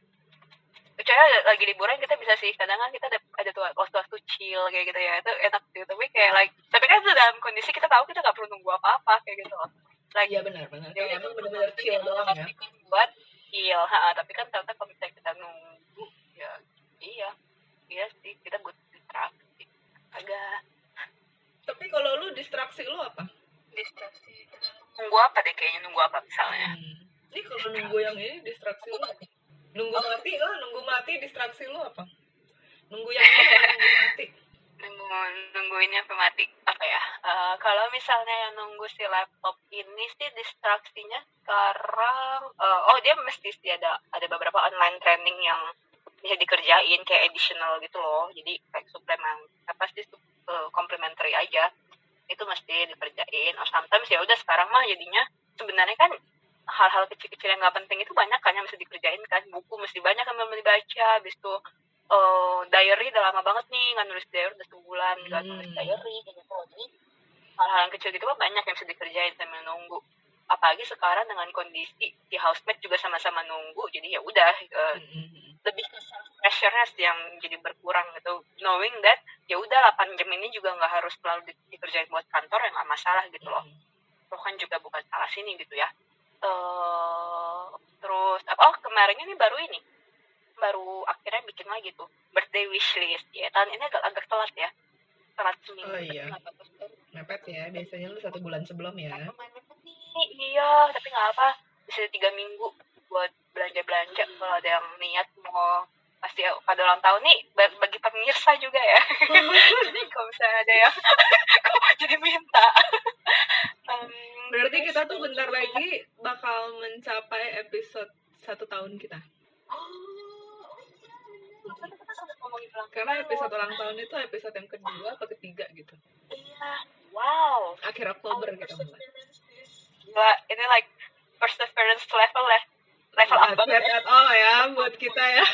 kecuali lagi liburan kita bisa sih. Kadang kan kita ada ada tuh waktu-waktu chill kayak gitu ya. Itu enak gitu tapi kayak like tapi kan itu dalam kondisi kita tahu kita nggak perlu nunggu apa-apa kayak gitu loh. Like iya benar benar. ya kayak emang benar-benar chill doang ya. buat chill ha, tapi kan ternyata kalau misalnya kita nunggu ya iya. Iya sih kita butuh distraksi. Agak. Tapi kalau lu distraksi lu apa? Distraksi. Nunggu apa deh kayaknya nunggu apa misalnya. Hmm. Ini kalau nunggu yang ini distraksi lu apa? Nunggu mati lah, nunggu mati distraksi lu apa? Nunggu yang ini, nunggu mati. nunggu nungguinnya sampai mati apa ya Eh, kalau misalnya yang nunggu si laptop ini sih distraksinya sekarang eh, oh dia mesti sih ada ada beberapa online training yang bisa dikerjain kayak additional gitu loh. Jadi kayak suplemen apa sih sup- eh, complementary aja. Itu mesti dikerjain. Oh sometimes ya udah sekarang mah jadinya sebenarnya kan hal-hal kecil-kecil yang nggak penting itu banyak kan yang mesti dikerjain kan. Buku mesti banyak yang belum dibaca habis itu eh, diary udah lama banget nih nggak nulis diary udah sebulan nggak nulis Hmm. diary kayak gitu. Jadi hal-hal yang kecil gitu mah banyak yang bisa dikerjain sambil nunggu. Apalagi sekarang dengan kondisi di housemate juga sama-sama nunggu jadi ya udah eh, Mm-mm. lebih ke pressure-nya sih yang jadi berkurang gitu. Knowing that ya udah 8 jam ini juga nggak harus selalu di- dikerjain buat kantor yang nggak masalah gitu loh. Lo kan juga bukan salah sini gitu ya. Eh terus apa oh kemarin ini baru ini baru akhirnya bikin lagi tuh birthday wish list. Ya tahun ini agak agak telat ya. Telat seminggu Oh, iya. Mepet ya, biasanya lu satu bulan sebelum ya. Mepet nih, iya tapi nggak apa. Bisa tiga minggu buat belanja belanja kalau ada yang niat mau pasti pada ulang tahun nih ba- bagi pemirsa juga ya. Jadi kalau misalnya ada yang kok jadi minta. Em, Berarti kita tuh bentar lagi bakal mencapai episode satu tahun kita. Oh, ngomongin ulang Karena tahun. episode ulang tahun itu episode yang kedua atau ketiga gitu. Iya. Wow. Akhir Oktober kita mulai. Gila, ini like perseverance level ya. Level up banget ya. at all ya buat kita ya.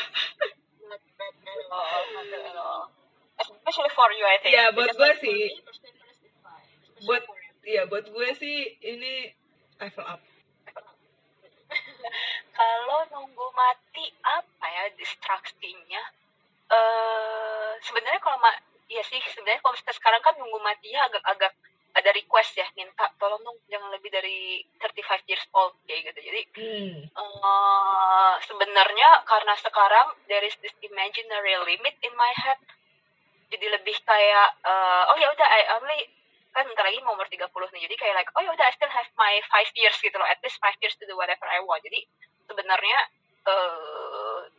Not bad at all, not bad at all. Especially for you, I think. Ya, buat Because gue sih. buat iya buat gue sih ini level up kalau nunggu mati apa ya distraksinya eh sebenarnya kalau ma iya sih sebenarnya kalau misalnya sekarang kan nunggu matinya agak-agak ada request ya minta tolong dong jangan lebih dari 35 years old kayak gitu. Jadi hmm. uh, sebenarnya karena sekarang there is this imaginary limit in my head. Jadi lebih kayak uh, oh ya udah I only kan bentar lagi mau umur 30 nih jadi kayak like oh ya udah I still have my five years gitu loh at least five years to do whatever I want. Jadi sebenarnya uh,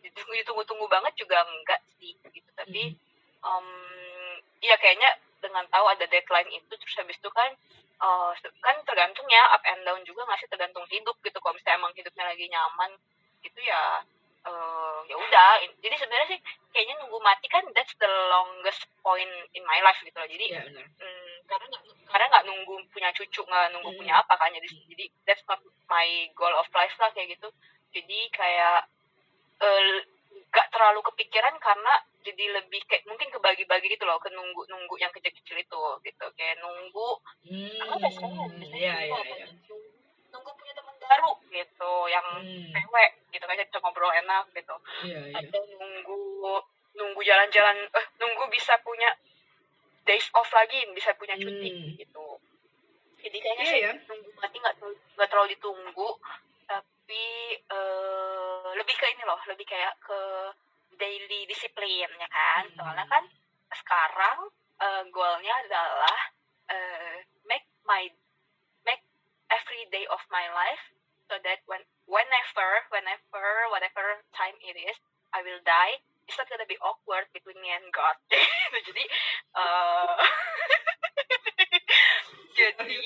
ditunggu-tunggu banget juga enggak sih gitu. Tapi um, iya kayaknya dengan tahu ada deadline itu terus habis itu kan uh, kan tergantung ya up and down juga nggak sih tergantung hidup gitu. Kalau misalnya emang hidupnya lagi nyaman gitu ya uh, ya udah. Jadi sebenarnya sih kayaknya nunggu mati kan that's the longest point in my life gitu loh. Jadi ya, mm, karena gak, karena nggak nunggu punya cucu nggak nunggu hmm. punya apa kan. Jadi jadi that's not my goal of life lah kayak gitu. Jadi kayak nggak uh, terlalu kepikiran karena jadi lebih kayak mungkin kebagi-bagi gitu loh ke nunggu nunggu yang kecil-kecil itu gitu kayak nunggu hmm, apa biasanya iya, iya, iya. nunggu punya teman baru gitu yang Hmm. cewek gitu kan bisa ngobrol enak gitu iya iya atau nunggu nunggu jalan-jalan eh nunggu bisa punya days off lagi bisa punya cuti Hmm. gitu jadi kayaknya sih ya. nunggu mati nggak terlalu- nggak terlalu ditunggu tapi eh lebih ke ini loh lebih kayak ke daily disiplin ya kan. Hmm. soalnya kan sekarang eh, goalnya adalah eh, make my make every day of my life so that when whenever whenever whatever time it is I will die. It's not gonna be awkward between me and God. Jadi eh jadi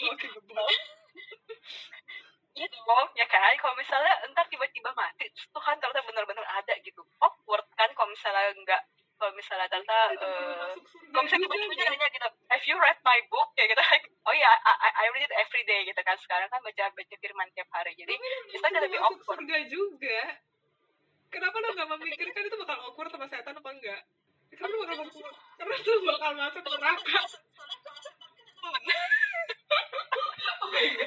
Iya dong, ya kan? Kalau misalnya entar tiba-tiba mati, terus Tuhan ternyata benar-benar ada gitu. Awkward kan kalau misalnya enggak, kalau misalnya ternyata, eh, kalau misalnya tiba-tiba dia nanya gitu, have you read my book? Kayak gitu, oh iya, I, I, I read it every day gitu kan. Sekarang kan baca baca firman tiap hari, jadi gonna be masuk awkward. surga juga kenapa lo gak memikirkan itu bakal awkward sama setan apa enggak karena lu bakal masuk karena lu bakal masuk neraka iya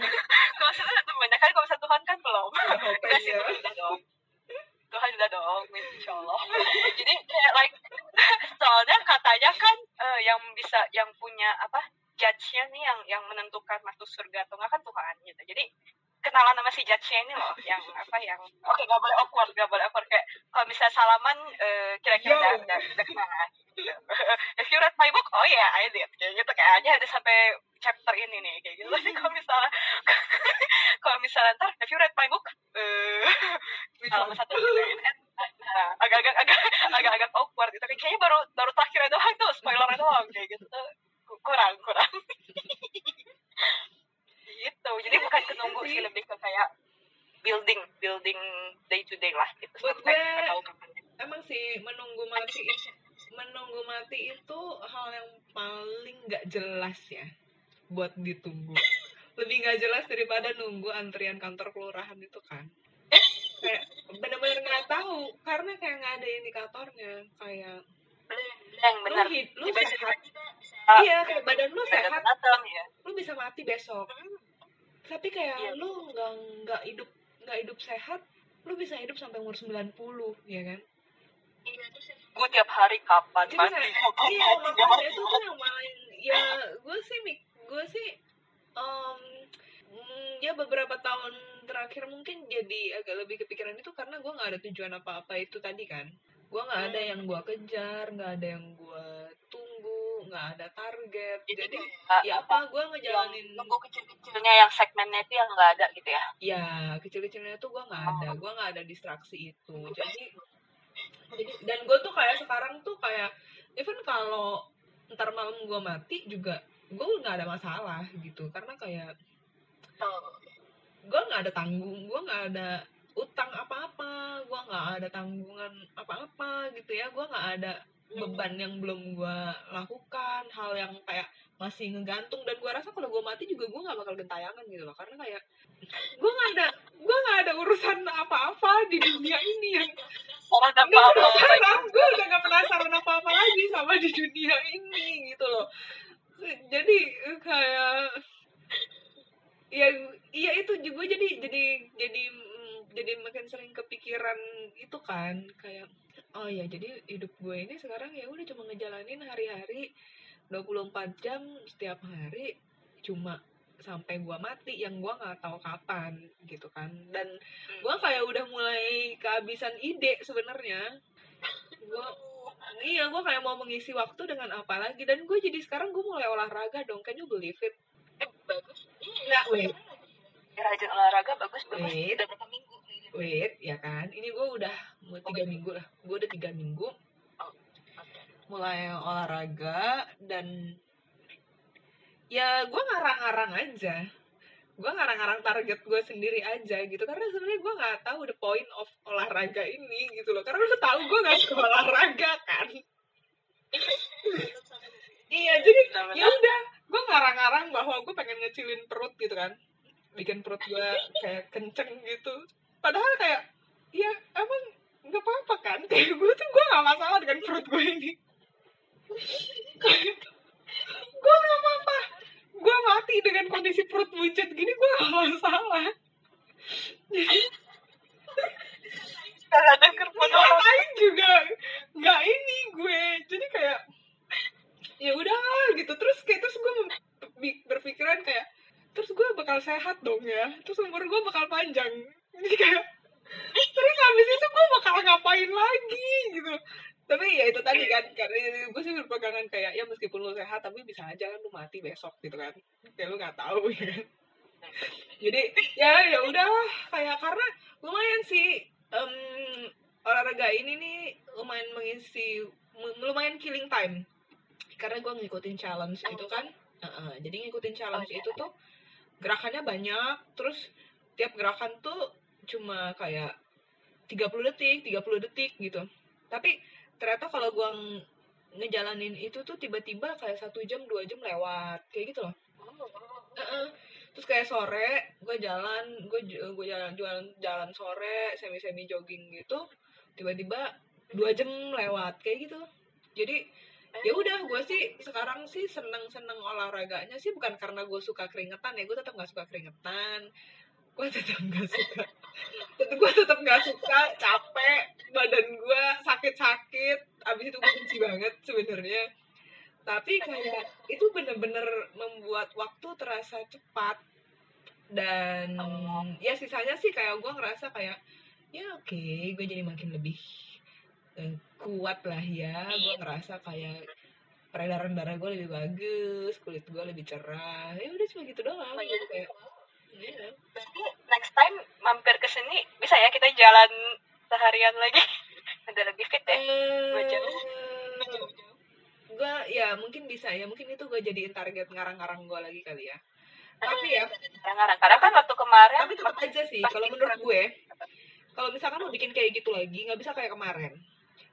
Kalau misalnya temen, kan kalau misalnya Tuhan kan belum. hope Udah sih, iya udah dong. Tuhan udah dong, insya Allah. Jadi kayak like, soalnya katanya kan eh, yang bisa, yang punya apa, judge-nya nih yang yang menentukan masuk surga atau enggak kan Tuhan gitu. Jadi kenalan sama si judge-nya ini loh, yang apa yang, oke gak boleh awkward, gak boleh awkward kayak kalau misalnya salaman eh, kira-kira Yo. udah udah udah kenalan. Gitu. If you read my book, oh ya, I did. Kayak gitu kayaknya ada sampai chapter ini nih kayak gitu. Tapi kalau misalnya kalau misalnya ntar have you read my book? Eh, halaman satu agak-agak agak agak-agak awkward gitu. Kayaknya baru baru terakhirnya doang tuh, spoilernya doang kayak gitu. Ku- Kurang, kurang. Gitu. Jadi bukan ke nunggu sih, lebih ke kayak building, building day to day lah gitu. Buat gue- tahu kapan. emang sih menunggu mati menunggu mati itu hal yang paling nggak jelas ya buat ditunggu lebih nggak jelas daripada nunggu antrian kantor kelurahan itu kan kayak bener-bener nggak tahu karena kayak nggak ada indikatornya kayak Yang benar. lu hid- lu sehat iya kayak badan lu sehat datang ya. lu bisa mati besok tapi kayak Iya. lu nggak nggak hidup nggak hidup sehat lu bisa hidup sampai umur 90 ya kan Gue tiap hari kapan Jadi mati? kayak, Kapan iya mati? makanya itu tuh yang paling ya gue sih mik gue sih mm, ya beberapa tahun terakhir mungkin jadi agak lebih kepikiran itu karena gue nggak ada tujuan apa apa itu tadi kan gue nggak ada yang gue kejar nggak ada yang gue tunggu nggak ada target. Jadi jadi kayak ya apa gue ngejalanin nunggu kecil-kecilnya yang segmennya itu yang nggak ada gitu ya? Ya kecil-kecilnya tuh gue nggak ada. Gue nggak ada distraksi itu. Jadi jadi- dan gue tuh kayak sekarang tuh kayak even kalau ntar malam gue mati juga gue nggak ada masalah gitu. Karena kayak gue nggak ada tanggung gue nggak ada utang apa-apa gue nggak ada tanggungan apa-apa gitu ya. Gue nggak ada beban yang belum gue lakukan hal yang kayak masih ngegantung dan gue rasa kalau gue mati juga gue nggak bakal gentayangan gitu loh. Karena kayak gue nggak ada gue nggak ada urusan apa-apa di dunia ini yang orang apa penasaran gue udah nggak penasaran apa-apa lagi sama di dunia ini gitu loh. Jadi kayak ya iya itu juga jadi jadi jadi mm, jadi makin sering kepikiran itu kan kayak oh ya jadi hidup gue ini sekarang ya udah cuma ngejalanin hari-hari 24 jam setiap hari cuma sampai gua mati yang gua nggak tahu kapan gitu kan. Dan gua kayak udah mulai kehabisan ide sebenarnya. Gua iya gua kayak mau mengisi waktu dengan apa lagi. Dan gue jadi sekarang gue mulai olahraga dong can you believe it? Eh bagus. Nah, wait. Ya, rajin olahraga bagus bagus. Wait. udah berapa minggu wait ya kan? Ini gue udah mau tiga minggu lah. Gue udah tiga minggu. Oh, oke. mulai olahraga dan ya gue ngarang-ngarang aja. Gue ngarang-ngarang target gue sendiri aja gitu. Karena sebenarnya gue nggak tahu the point of olahraga ini gitu loh. Karena lu tahu gue nggak suka olahraga kan? Iya jadi ya udah. Gue ngarang-ngarang bahwa gue pengen ngecilin perut gitu kan. Bikin perut gue kayak kenceng gitu padahal kayak ya emang nggak apa-apa kan? Kayak gue tuh gue nggak masalah dengan perut gue ini. Kayak gue nggak apa-apa. Gue mati dengan kondisi perut buncit gini gue nggak masalah. Denger yang lain juga? Nggak ini gue. Jadi kayak ya udah gitu. Terus kayak terus gue berpikiran kayak terus gue bakal sehat dong ya. Terus umur gue bakal panjang jadi kayak terus habis itu gue bakal ngapain lagi? Gitu. Tapi ya itu tadi kan karena gue sih berpegangan kayak ya meskipun lu sehat tapi bisa aja kan lu mati besok gitu kan. Kayak lu nggak tahu ya kan. Jadi ya ya udah kayak karena lumayan sih em, olahraga ini nih lumayan mengisi lumayan killing time. Karena gue ngikutin challenge itu kan. Heeh, jadi ngikutin challenge itu tuh gerakannya banyak terus tiap gerakan tuh cuma kayak 30 detik 30 detik gitu. Tapi ternyata kalau gue ngejalanin itu tuh tiba-tiba kayak satu jam dua jam lewat kayak gitu loh. Heeh. terus kayak sore gue jalan gue gue jalan jalan jalan sore semi semi jogging gitu tiba-tiba dua jam lewat kayak gitu jadi ya udah gue sih sekarang sih seneng seneng olahraganya sih bukan karena gue suka keringetan ya gue tetap nggak suka keringetan gue tetap nggak suka. Gue tetap nggak suka capek badan gue sakit sakit abis itu gue benci banget sebenarnya. Tapi kayak itu bener-bener membuat waktu terasa cepat. Dan ya sisanya sih kayak gue ngerasa kayak ya oke gue jadi makin lebih eh, kuat lah ya. Gue ngerasa kayak peredaran darah gue lebih bagus kulit gue lebih cerah. Ya udah cuma gitu doang Oh, iya. kayak ya. Berarti next time mampir ke sini bisa ya kita jalan seharian lagi. Ada lebih fit ya. Dua jam. gue ya mungkin bisa ya mungkin itu gue jadiin target ngarang-ngarang gue lagi kali ya tapi ya Ngarang-ngarang. Karena kan waktu kemarin tapi tetap aja sih kalau menurut gue kalau misalkan mau bikin kayak gitu lagi nggak bisa kayak kemarin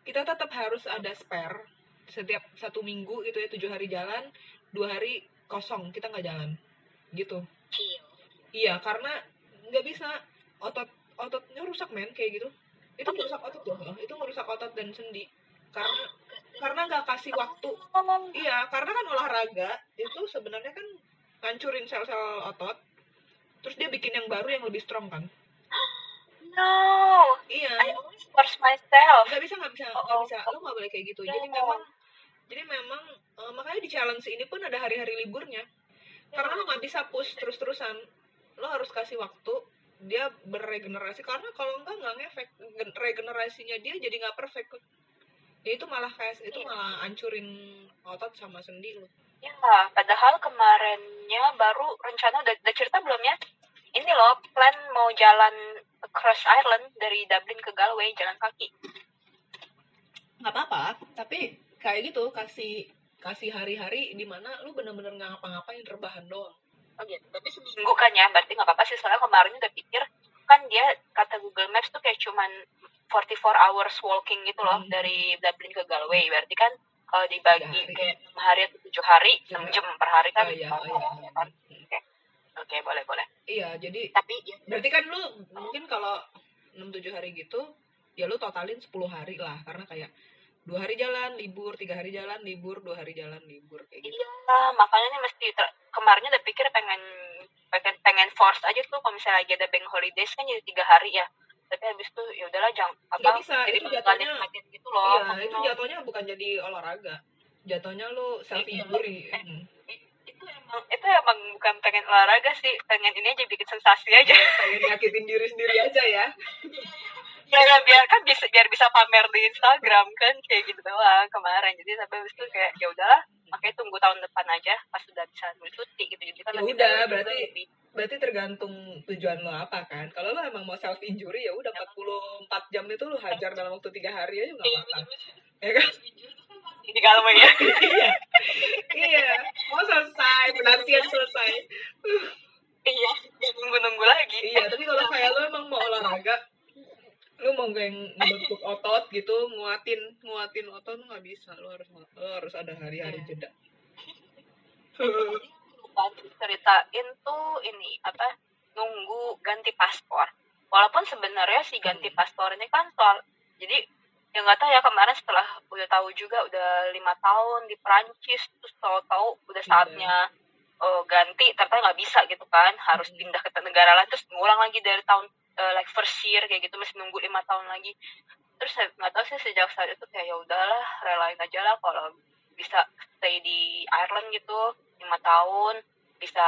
kita tetap harus ada spare setiap satu minggu itu ya tujuh hari jalan dua hari kosong kita nggak jalan gitu Chill. Iya karena nggak bisa. Otot ototnya rusak men kayak gitu. Itu merusak otot loh. Itu merusak otot dan sendi. Karena karena nggak kasih waktu. Iya karena kan olahraga itu sebenarnya kan ngancurin sel-sel otot. Terus dia bikin yang baru yang lebih strong kan. No, iya. I always force myself. nggak bisa nggak bisa Oh, nggak oh, bisa. Oh. lo nggak boleh kayak gitu. Jadi No. memang jadi memang eh, makanya di challenge ini pun ada hari-hari liburnya. Karena lo nggak bisa push terus-terusan lo harus kasih waktu dia beregenerasi karena kalau enggak nggak ngefek Gen- regenerasinya dia jadi nggak perfect ya itu malah kayak itu Iya. malah hancurin otot sama sendi lo Ya, padahal kemarinnya baru rencana udah, udah cerita belum ya? Ini loh, plan mau jalan across Ireland dari Dublin ke Galway jalan kaki. nggak apa-apa tapi kayak gitu kasih kasih hari-hari di mana lu bener-bener nggak ngapa-ngapain rebahan doang Oh gitu, tapi seminggu kan ya, berarti nggak apa-apa sih. Soalnya kemarin udah pikir, kan dia kata Google Maps tuh kayak cuman 44 hours walking gitu loh, Hmm. dari Dublin ke Galway. Berarti kan kalau dibagi hari. kayak 6 hari atau 7 hari, Iya. 6 jam per hari kan. Oh, iya, Oh, oh, iya. ya kan? Oke, Oke, boleh, boleh. iya jadi Tapi ya, berarti kan lu mungkin kalau 6 7 hari gitu ya lu totalin 10 hari lah karena kayak dua hari jalan libur. Tiga hari jalan libur. Dua hari jalan libur. Kayak gitu. Iya makanya nih mesti kemarinnya udah pikir pengen pengen pengen force aja tuh kalau misalnya lagi ada bank holidays kan jadi tiga hari ya. Tapi habis itu ya udahlah jangan apa bisa, jadi itu jatuhnya- gitu loh iya itu jatuhnya bukan jadi olahraga. Jatuhnya lu self injury Hmm. itu emang itu emang bukan pengen olahraga sih. Pengen ini aja bikin sensasi aja. Pengen nyakitin diri sendiri aja ya ya, ya biar kan bisa biar bisa pamer di Instagram kan kayak gitu doang kemarin. Jadi sampai habis itu kayak ya udahlah makanya tunggu tahun depan aja pas sudah bisa ambil cuti gitu. Jadi kan Ya lebih udah, berarti- lebih- berarti tergantung tujuan lo apa kan? Kalau lo emang mau self injury ya udah 44 jam itu lo hajar dalam waktu tiga hari aja nggak Iya, apa-apa. ya kan? Jadi kalau ya. Iya. Iya. Mau selesai penantian selesai. Iya nggak nunggu nunggu lagi. Iya tapi kalau kayak lo emang mau olahraga lo mau yang membentuk otot gitu nguatin nguatin otot lo nggak bisa lo harus lo harus ada hari-hari Iya. jeda lupa ceritain tuh ini apa nunggu ganti paspor walaupun sebenarnya si ganti Hmm. paspor ini kan soal jadi ya nggak tahu ya kemarin setelah udah tahu juga udah lima tahun di Perancis terus tahu-tahu udah Iya. saatnya eh, ganti ternyata nggak bisa gitu kan harus Hmm. pindah ke negara lain terus ngulang lagi dari tahun eh, like first year kayak gitu masih nunggu lima tahun lagi terus saya nggak tahu sih sejak saat itu kayak ya udahlah relain aja lah kalau bisa stay di Ireland gitu lima tahun bisa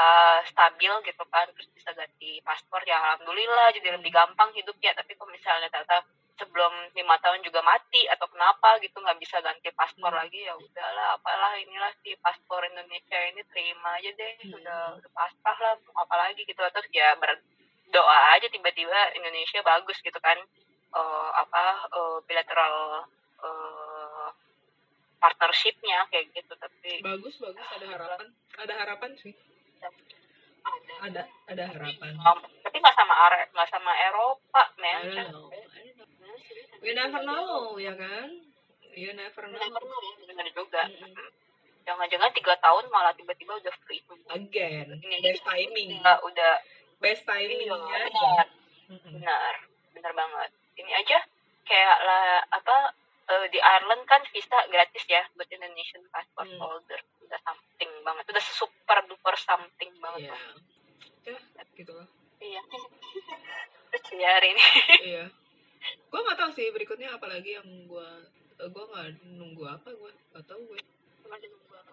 stabil gitu kan terus bisa ganti paspor ya alhamdulillah jadi lebih gampang hidup ya tapi kalau misalnya ternyata sebelum lima tahun juga mati atau kenapa gitu nggak bisa ganti paspor Hmm. lagi ya udahlah apalah inilah si paspor Indonesia ini terima aja deh Hmm. udah udah pasrah lah mau apa lagi gitu terus ya berdoa aja tiba-tiba Indonesia bagus gitu kan. Eh, apa eh, bilateral eh, partnershipnya kayak gitu tapi bagus bagus ada harapan. Ada harapan sih. Ada ada ada harapan. Um, tapi nggak sama nggak sama Eropa men. We never know, ya kan? You never know. Never know ya. Benar juga. Mm-mm. jangan-jangan tiga tahun malah tiba-tiba udah free. Again, Ini best timing. udah udah Best iya, timingnya aja. benar benar benar banget ini aja kayak lah apa eh, di Ireland kan visa gratis ya buat Indonesian passport Hmm. holder udah something banget udah super duper something banget Iya. Ya, gitu lah. iya terus ya hari ini Iya. Gua nggak tahu sih berikutnya apa lagi yang gua eh, gua nggak nunggu apa gua nggak tahu gue.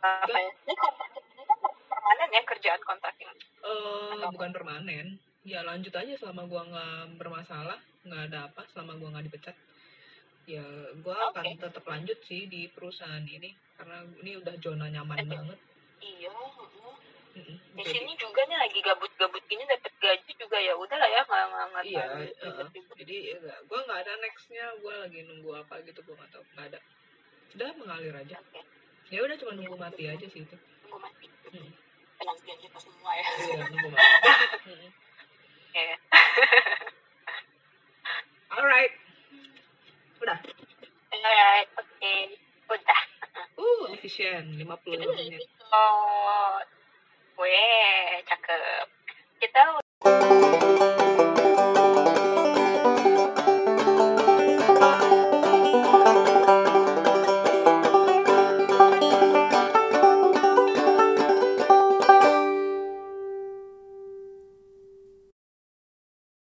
apa ya ini kontrak ini kan permanen ya kerjaan kontrak ini Eh bukan permanen. Ya lanjut aja selama gua nggak bermasalah, nggak ada apa, selama gua nggak dipecat. Ya gua akan Oke. tetap lanjut sih di perusahaan ini karena ini udah zona nyaman Oke. banget. iya heeh. Mm-mm. di Jadi- sini juga nih lagi gabut-gabut gini dapat gaji juga ya udah lah ya nggak nggak nggak iya ribet-ribet. jadi gue nggak ada nextnya gue lagi nunggu apa gitu gue nggak tahu nggak ada udah mengalir aja Oke, ya udah cuma nunggu mati aja sih itu tunggu mati Hmm. Penantian kita semua ya. Iya Mm-mm. Oke. alright udah. Alright oke. Udah. Uh efisien 50 menit. Oh Weh, cakep